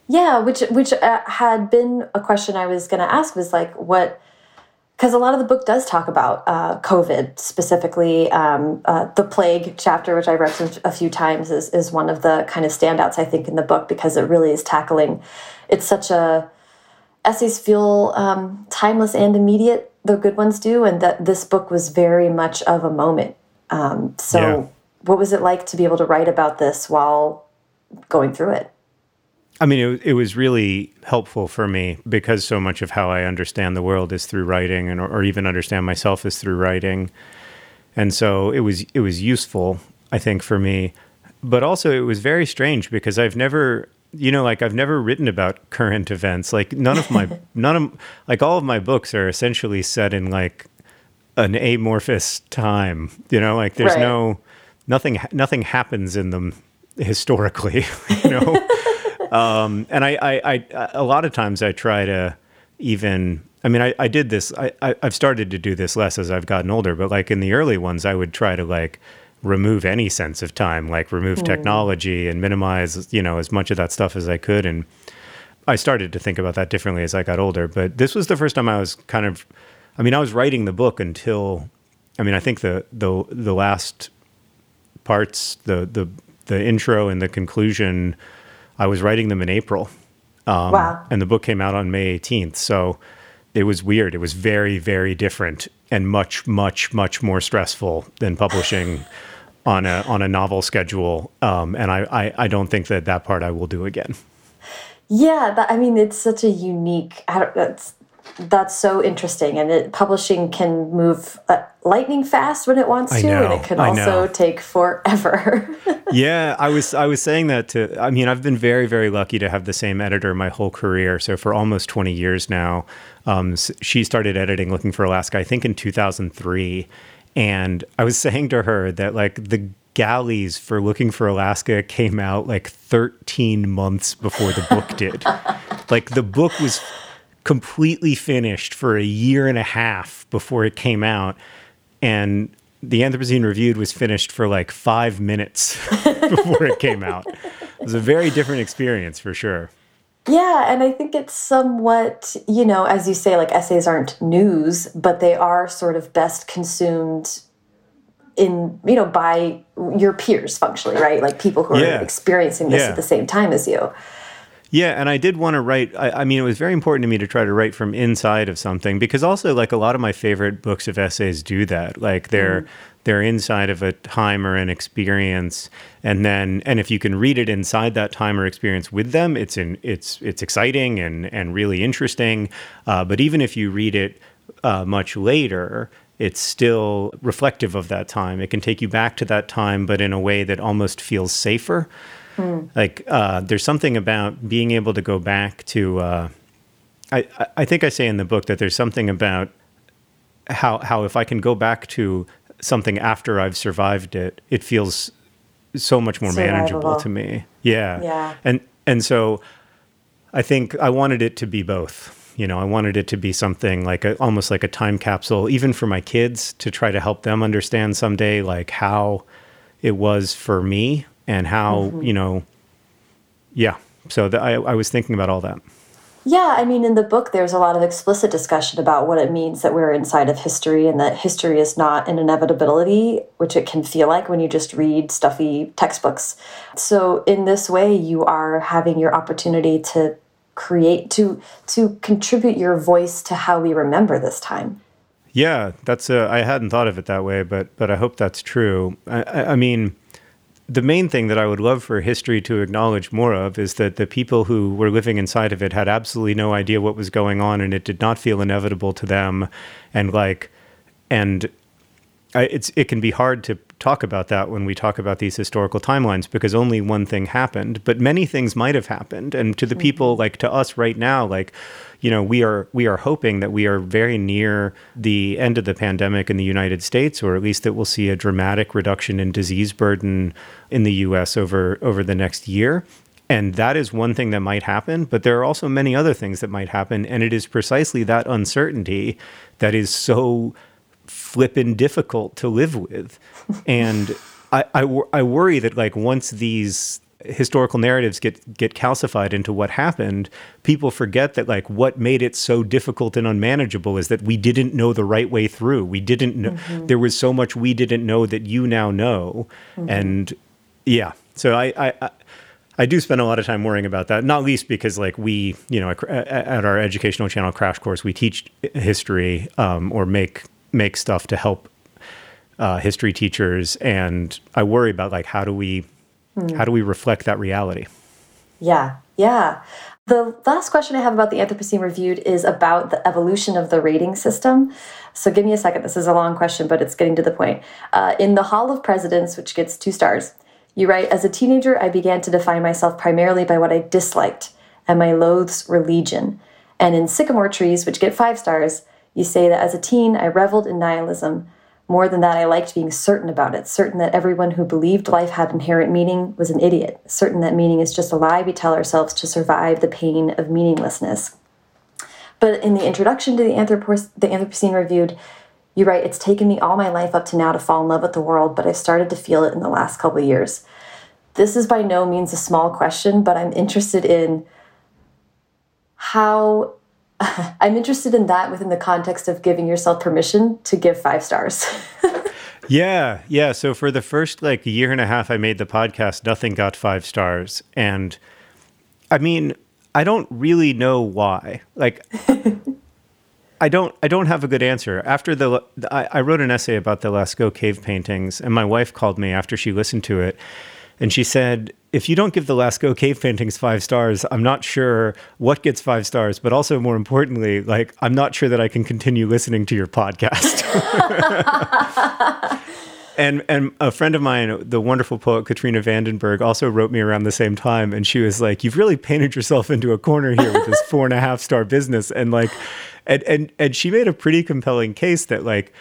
Yeah, which which uh, had been a question I was going to ask was like what because a lot of the book does talk about uh, COVID specifically. Um, uh, the plague chapter, which I read a few times, is is one of the kind of standouts I think in the book because it really is tackling. It's such a essays feel um, timeless and immediate. The good ones do, and that this book was very much of a moment. Um, so, yeah. what was it like to be able to write about this while going through it? I mean, it, it was really helpful for me because so much of how I understand the world is through writing, and or, even understand myself is through writing. And so it was it was useful, I think, for me. But also, it was very strange because I've never you know like i've never written about current events like none of my none of like all of my books are essentially set in like an amorphous time you know like there's right. no nothing nothing happens in them historically you know um, and I, I i a lot of times i try to even i mean i, I did this I, I i've started to do this less as i've gotten older but like in the early ones i would try to like remove any sense of time, like remove mm. technology and minimize, you know, as much of that stuff as I could. And I started to think about that differently as I got older. But this was the first time I was kind of, I mean, I was writing the book until, I mean, I think the the the last parts, the the the intro and the conclusion, I was writing them in April. Um, wow. And the book came out on May 18th. So it was weird. It was very, very different and much, much, much more stressful than publishing on a on a novel schedule, um, and I, I, I don't think that that part I will do again. Yeah, that, I mean, it's such a unique. that's that's so interesting, and it, publishing can move uh, lightning fast when it wants to, and it can also take forever. yeah, I was I was saying that to. I mean, I've been very very lucky to have the same editor my whole career. So for almost twenty years now, um, she started editing Looking for Alaska, I think in two thousand three and I was saying to her that like the galleys for Looking for Alaska came out like 13 months before the book did. like the book was completely finished for a year and a half before it came out. And the Anthropocene Reviewed was finished for like five minutes before it came out. It was a very different experience for sure. Yeah, and I think it's somewhat, you know, as you say, like essays aren't news, but they are sort of best consumed in, you know, by your peers functionally, right? Like people who yeah. are experiencing this yeah. at the same time as you. Yeah, and I did want to write. I, I, mean, it was very important to me to try to write from inside of something because also, like a lot of my favorite books of essays do that. Like they're mm. they're inside of a time or an experience, and then and if you can read it inside that time or experience with them, it's in it's it's exciting and and really interesting. Uh, but even if you read it uh, much later, it's still reflective of that time. It can take you back to that time, but in a way that almost feels safer. Mm. Like uh, there's something about being able to go back to. Uh, I I think I say in the book that there's something about how how if I can go back to something after I've survived it, it feels so much more manageable to me. Yeah. Yeah. And and so I think I wanted it to be both. You know, I wanted it to be something like a, almost like a time capsule, even for my kids, to try to help them understand someday, like how it was for me and how mm-hmm. you know yeah. So the, I, I was thinking about all that. Yeah i mean in the book there's a lot of explicit discussion about what it means that we're inside of history and that history is not an inevitability which it can feel like when you just read stuffy textbooks. So in this way you are having your opportunity to create to to contribute your voice to how we remember this time. Yeah that's i hadn't thought of it that way but but i hope that's true. I, I mean the main thing that I would love for history to acknowledge more of is that the people who were living inside of it had absolutely no idea what was going on and it did not feel inevitable to them. And like, and I, it's, it can be hard to talk about that when we talk about these historical timelines because only one thing happened, but many things might have happened. And to the mm-hmm. people like to us right now, like, you know, we are we are hoping that we are very near the end of the pandemic in the United States, or at least that we'll see a dramatic reduction in disease burden in the U.S. over over the next year. And that is one thing that might happen, but there are also many other things that might happen. And it is precisely that uncertainty that is so flippin' difficult to live with. And I, I, I worry that, like, once these historical narratives get get calcified into what happened, people forget that like what made it so difficult and unmanageable is that we didn't know the right way through. We didn't know mm-hmm. there was so much we didn't know that you now know, mm-hmm. and yeah. So I, I, I I do spend a lot of time worrying about that, not least because like we, you know, at our educational channel crash course, we teach history um, or make make stuff to help uh, history teachers, and I worry about like how do we Hmm. How do we reflect that reality? Yeah, yeah. The last question I have about the Anthropocene Reviewed is about the evolution of the rating system. So give me a second. This is a long question, but it's getting to the point. Uh, in The Hall of Presidents, which gets two stars, you write As a teenager, I began to define myself primarily by what I disliked, and my loathes were legion. And in Sycamore Trees, which get five stars, you say that as a teen, I reveled in nihilism, more than that, I liked being certain about it, certain that everyone who believed life had inherent meaning was an idiot, certain that meaning is just a lie we tell ourselves to survive the pain of meaninglessness. But in the introduction to the, the Anthropocene Reviewed, you write, It's taken me all my life up to now to fall in love with the world, but I've started to feel it in the last couple years. This is by no means a small question, but I'm interested in how I'm interested in that within the context of giving yourself permission to give five stars. yeah, yeah. So for the first like year and a half I made the podcast, nothing got five stars. And I mean, I don't really know why. Like I don't I don't have a good answer. After the I, I wrote an essay about the Lascaux cave paintings and my wife called me after she listened to it and she said, if you don't give the Lascaux cave paintings five stars, I'm not sure what gets five stars, but also more importantly, like I'm not sure that I can continue listening to your podcast. and and a friend of mine, the wonderful poet Katrina Vandenberg, also wrote me around the same time, and she was like, "You've really painted yourself into a corner here with this four and a half star business," and like, and and and she made a pretty compelling case that like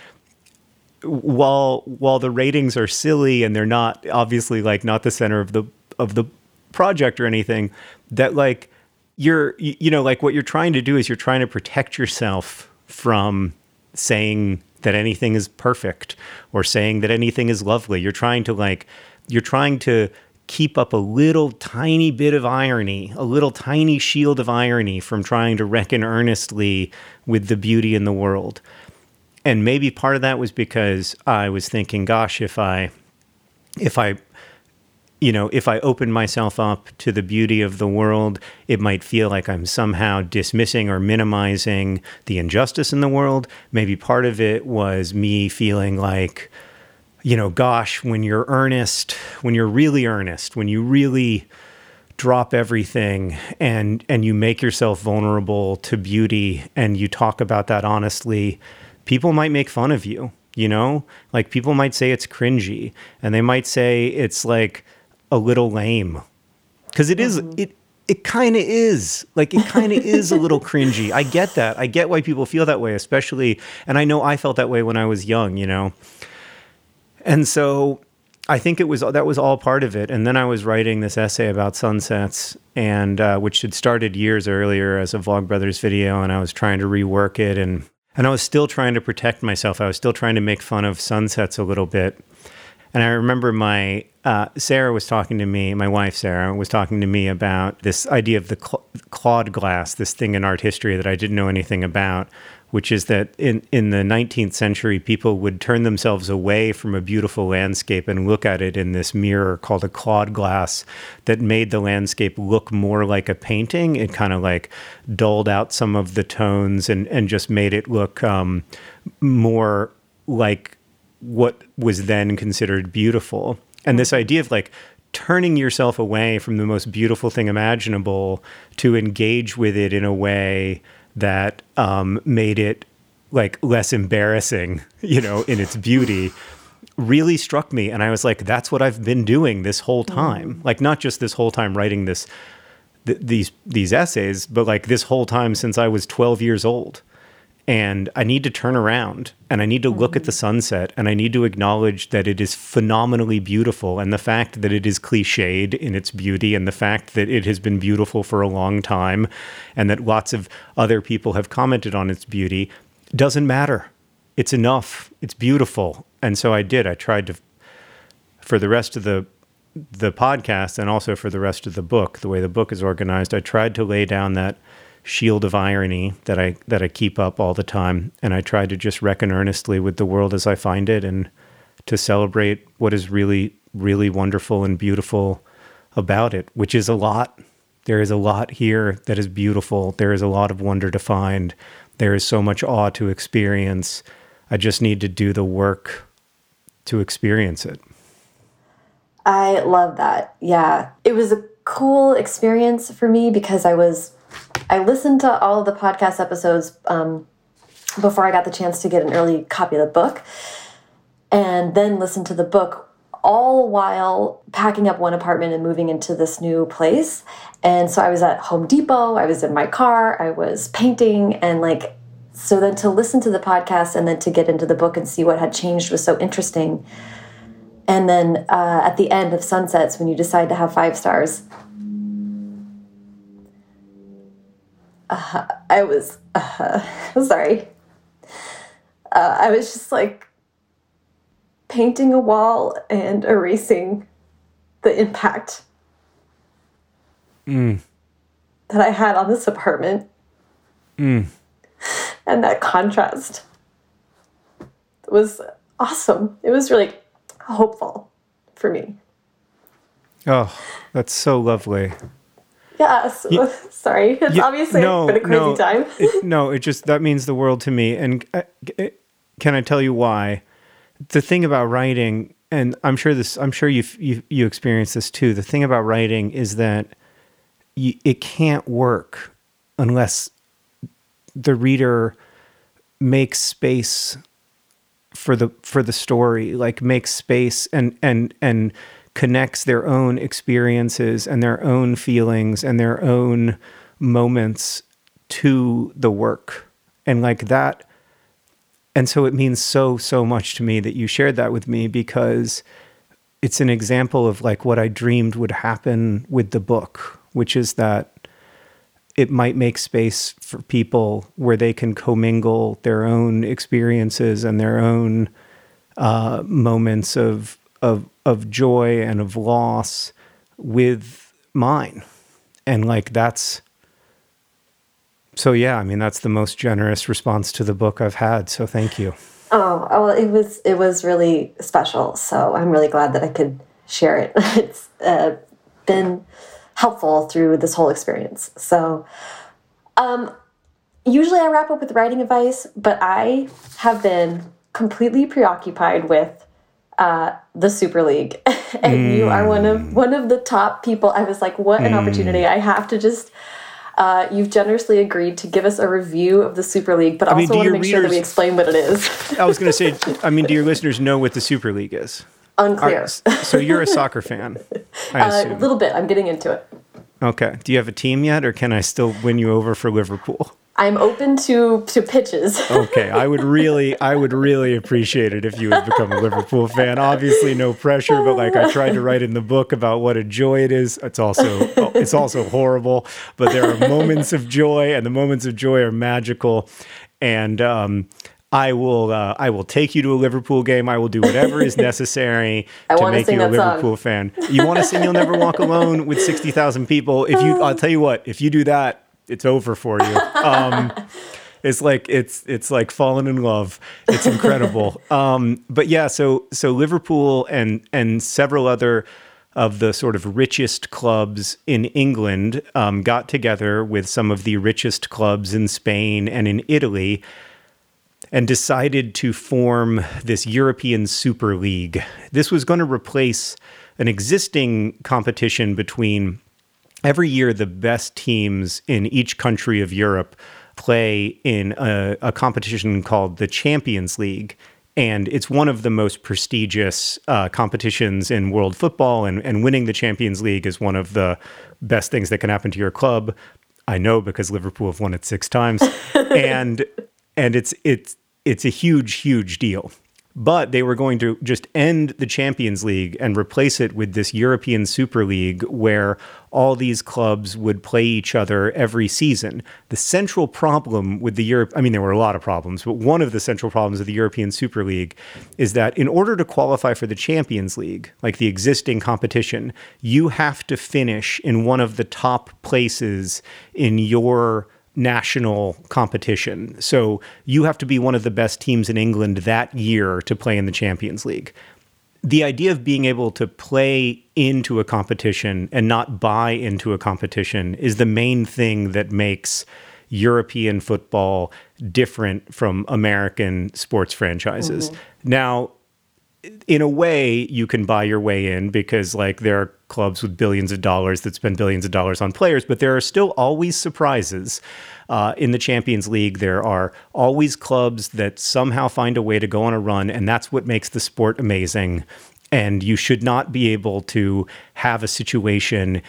while while the ratings are silly and they're not obviously like not the center of the of the project or anything, that like you're you know like what you're trying to do is you're trying to protect yourself from saying that anything is perfect or saying that anything is lovely. You're trying to like you're trying to keep up a little tiny bit of irony a little tiny shield of irony from trying to reckon earnestly with the beauty in the world. And maybe part of that was because i was thinking gosh if i if i you know, if I open myself up to the beauty of the world, it might feel like I'm somehow dismissing or minimizing the injustice in the world. Maybe part of it was me feeling like, you know, gosh, when you're earnest, when you're really earnest, when you really drop everything and and you make yourself vulnerable to beauty and you talk about that honestly, people might make fun of you, you know? Like people might say it's cringy and they might say it's like a little lame. Because it is, Mm-hmm. it it kind of is. Like it kind of is a little cringy. I get that. I get why people feel that way especially and i know i felt that way when i was young you know? And so i think it was that was all part of it. And then i was writing this essay about sunsets and uh, which had started years earlier as a vlogbrothers video and i was trying to rework it and and i was still trying to protect myself. I was still trying to make fun of sunsets a little bit and I remember my uh, Sarah was talking to me, my wife Sarah was talking to me about this idea of the cl- Claude glass, this thing in art history that I didn't know anything about, which is that in, in the 19th century, people would turn themselves away from a beautiful landscape and look at it in this mirror called a Claude glass that made the landscape look more like a painting. It kind of like dulled out some of the tones and, and just made it look um, more like what was then considered beautiful. And this idea of like turning yourself away from the most beautiful thing imaginable to engage with it in a way that um, made it like less embarrassing, you know, in its beauty really struck me. And I was like, that's what I've been doing this whole time. Like, not just this whole time writing this, th- these, these essays, but like this whole time since I was 12 years old and I need to turn around and I need to look at the mm-hmm. sunset and I need to acknowledge that it is phenomenally beautiful and the fact that it is cliched in its beauty and the fact that it has been beautiful for a long time and that lots of other people have commented on its beauty doesn't matter. It's enough. It's beautiful. And so I did. I tried to for the rest of the the podcast and also for the rest of the book, the way the book is organized, I tried to lay down that shield of irony that I that I keep up all the time, and I try to just reckon earnestly with the world as I find it, and to celebrate what is really really wonderful and beautiful about it, which is a lot. There is a lot here that is beautiful. There is a lot of wonder to find. There is so much awe to experience. I just need to do the work to experience it. I love that. Yeah. It was a cool experience for me because I was, I listened to all of the podcast episodes um, before I got the chance to get an early copy of the book and then listened to the book all while packing up one apartment and moving into this new place. And so I was at Home Depot, I was in my car, I was painting, and like, so then to listen to the podcast and then to get into the book and see what had changed was so interesting. And then uh, at the end of Sunsets, when you decide to have five stars, uh, I was uh, sorry. Uh, I was just like painting a wall and erasing the impact that I had on this apartment. And that contrast was awesome. It was really hopeful for me. Oh, that's so lovely. Yeah, so, sorry. It's Yeah, obviously no, been a crazy no, time. it- no, it just that means the world to me. And uh, g- can I tell you why? The thing about writing, and I'm sure this, I'm sure you you you experience this too. The thing about writing is that you, it can't work unless the reader makes space for the for the story like makes space and and and connects their own experiences and their own feelings and their own moments to the work. And like that and so it means so so much to me that you shared that with me because it's an example of like what I dreamed would happen with the book which is that it might make space for people where they can commingle their own experiences and their own uh, moments of of of joy and of loss with mine, and like that's. So yeah, I mean that's the most generous response to the book I've had. So thank you. Oh, well, it was it was really special. So I'm really glad that I could share it. It's uh, been helpful through this whole experience. So, um, usually I wrap up with writing advice, but I have been completely preoccupied with uh, the Super League, and mm. you are one of mm. one of the top people. I was like, what an mm. opportunity! I have to just. Uh, you've generously agreed to give us a review of the Super League, but I also want to make readers, sure that we explain what it is. I was going to say, I mean, do your listeners know what the Super League is? Unclear. Are, so you're a soccer fan? Uh, a little bit. I'm getting into it. Okay. Do you have a team yet, or can I still win you over for Liverpool? I'm open to to pitches. okay, I would really, I would really appreciate it if you would become a Liverpool fan. Obviously, no pressure, but like I tried to write in the book about what a joy it is. It's also, it's also horrible, but there are moments of joy, and the moments of joy are magical. And um, I will uh, I will take you to a Liverpool game. I will do whatever is necessary to make you a Liverpool song. fan. You want to sing "You'll Never Walk Alone" with sixty thousand people? If you, I'll tell you what. If you do that, it's over for you. Um, it's like it's it's like falling in love. It's incredible. um, but yeah, so so Liverpool and and several other of the sort of richest clubs in England um, got together with some of the richest clubs in Spain and in Italy and decided to form this European Super League. This was going to replace an existing competition between every year the best teams in each country of Europe play in a, a competition called the Champions League. And it's one of the most prestigious uh, competitions in world football, and, and winning the Champions League is one of the best things that can happen to your club. I know because Liverpool have won it six times, and and it's it's it's a huge huge deal. But they were going to just end the Champions League and replace it with this European Super League where all these clubs would play each other every season. The central problem with the Europe, I mean, there were a lot of problems, but one of the central problems of the European Super League is that in order to qualify for the Champions League, like the existing competition, you have to finish in one of the top places in your national competition. So you have to be one of the best teams in England that year to play in the Champions League. The idea of being able to play into a competition and not buy into a competition is the main thing that makes European football different from American sports franchises. Mm-hmm. Now, in a way, you can buy your way in because, like, there are clubs with billions of dollars that spend billions of dollars on players, but there are still always surprises. Uh, in the Champions League, there are always clubs that somehow find a way to go on a run, and that's what makes the sport amazing. And you should not be able to have a situation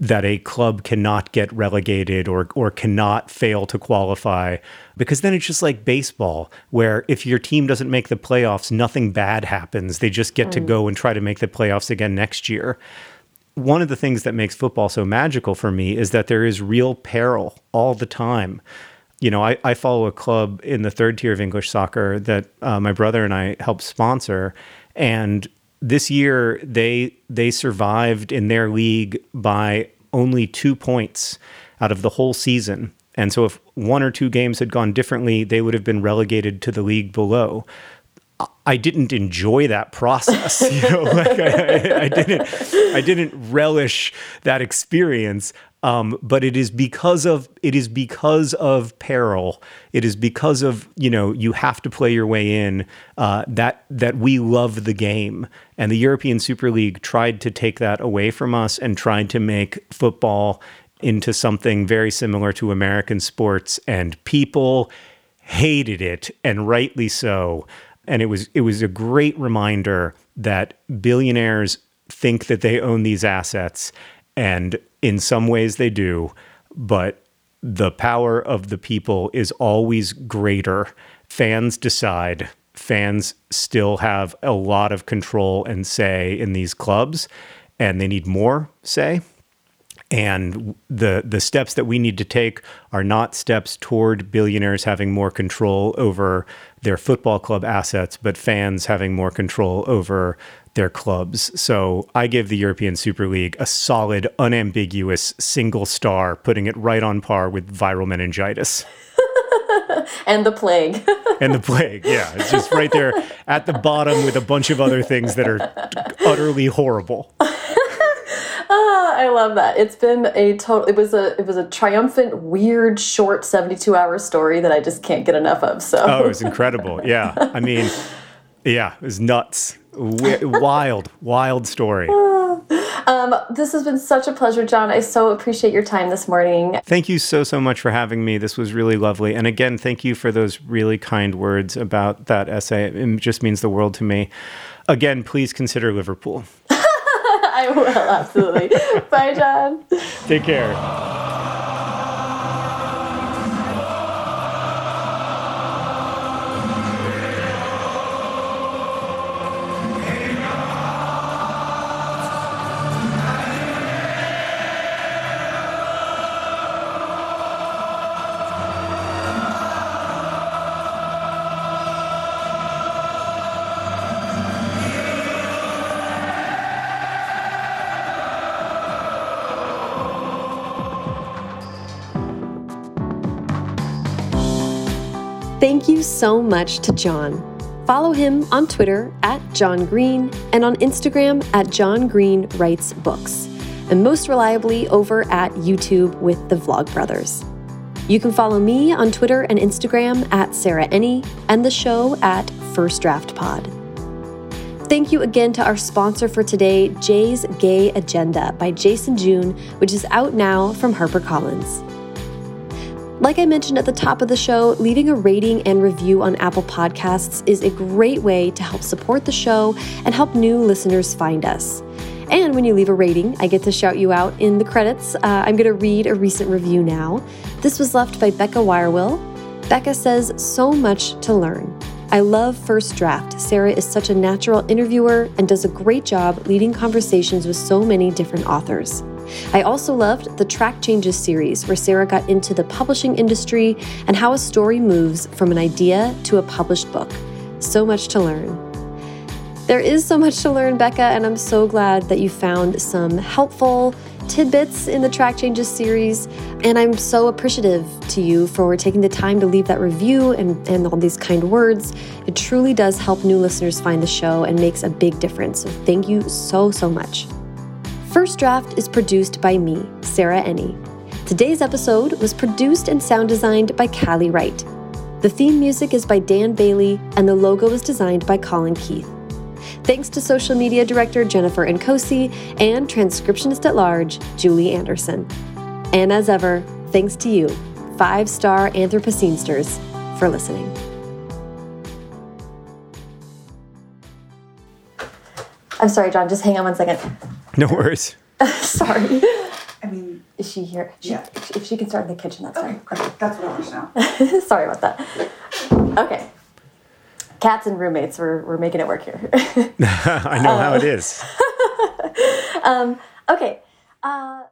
that a club cannot get relegated or or cannot fail to qualify because then it's just like baseball where if your team doesn't make the playoffs nothing bad happens they just get mm. to go and try to make the playoffs again next year one of the things that makes football so magical for me is that there is real peril all the time you know, I, I follow a club in the third tier of English soccer that uh, my brother and I help sponsor. And this year they they survived in their league by only two points out of the whole season. And so if one or two games had gone differently, they would have been relegated to the league below. I didn't enjoy that process, you know, like I, I, didn't, I didn't relish that experience. Um, but it is because of it is because of peril. It is because of you know you have to play your way in uh, that that we love the game. And the European Super League tried to take that away from us and tried to make football into something very similar to American sports. And people hated it, and rightly so. And it was it was a great reminder that billionaires think that they own these assets and in some ways they do, but the power of the people is always greater. Fans decide. Fans still have a lot of control and say in these clubs, and they need more say. And the the steps that we need to take are not steps toward billionaires having more control over their football club assets, but fans having more control over their clubs. So I give the European Super League a solid, unambiguous single star, putting it right on par with viral meningitis. and the plague. and the plague, yeah. It's just right there at the bottom with a bunch of other things that are utterly horrible. Ah, I love that. It's been a total. It was a it was a triumphant, weird, short seventy two hour story that I just can't get enough of. So oh, it was incredible. Yeah, I mean, yeah, it was nuts. wild, wild story. Um, this has been such a pleasure, John. I so appreciate your time this morning. Thank you so, so much for having me. This was really lovely. And again, thank you for those really kind words about that essay. It just means the world to me. Again, please consider Liverpool. I will, absolutely. Bye, John. Take care. So much to John. Follow him on Twitter at John Green and on Instagram at John Green Writes Books, and most reliably over at YouTube with the Vlogbrothers. You can follow me on Twitter and Instagram at Sarah Enni and the show at First Draft Pod. Thank you again to our sponsor for today, Jay's Gay Agenda by Jason June, which is out now from HarperCollins. Like I mentioned at the top of the show, leaving a rating and review on Apple Podcasts is a great way to help support the show and help new listeners find us. And when you leave a rating, I get to shout you out in the credits. Uh, I'm going to read a recent review now. This was left by Becca Wirewill. Becca says, So much to learn. I love First Draft. Sarah is such a natural interviewer and does a great job leading conversations with so many different authors. I also loved the Track Changes series, where Sarah got into the publishing industry and how a story moves from an idea to a published book. So much to learn. There is so much to learn, Becca, and I'm so glad that you found some helpful tidbits in the Track Changes series. And I'm so appreciative to you for taking the time to leave that review and, and all these kind words. It truly does help new listeners find the show and makes a big difference. So thank you so, so much. First Draft is produced by me, Sarah Enni. Today's episode was produced and sound designed by Callie Wright. The theme music is by Dan Bailey, and the logo was designed by Colin Keith. Thanks to social media director Jennifer Nkosi and transcriptionist at large, Julie Anderson. And as ever, thanks to you, five star Anthropocenesters, for listening. I'm sorry, John, just hang on one second. No worries. Sorry. I mean, Is she here? She, Yeah. If she can start in the kitchen, that's okay, fine. great. That's what I want to know. Sorry about that. Okay. Cats and roommates, we're, we're making it work here. I know how it is. um, okay. Uh,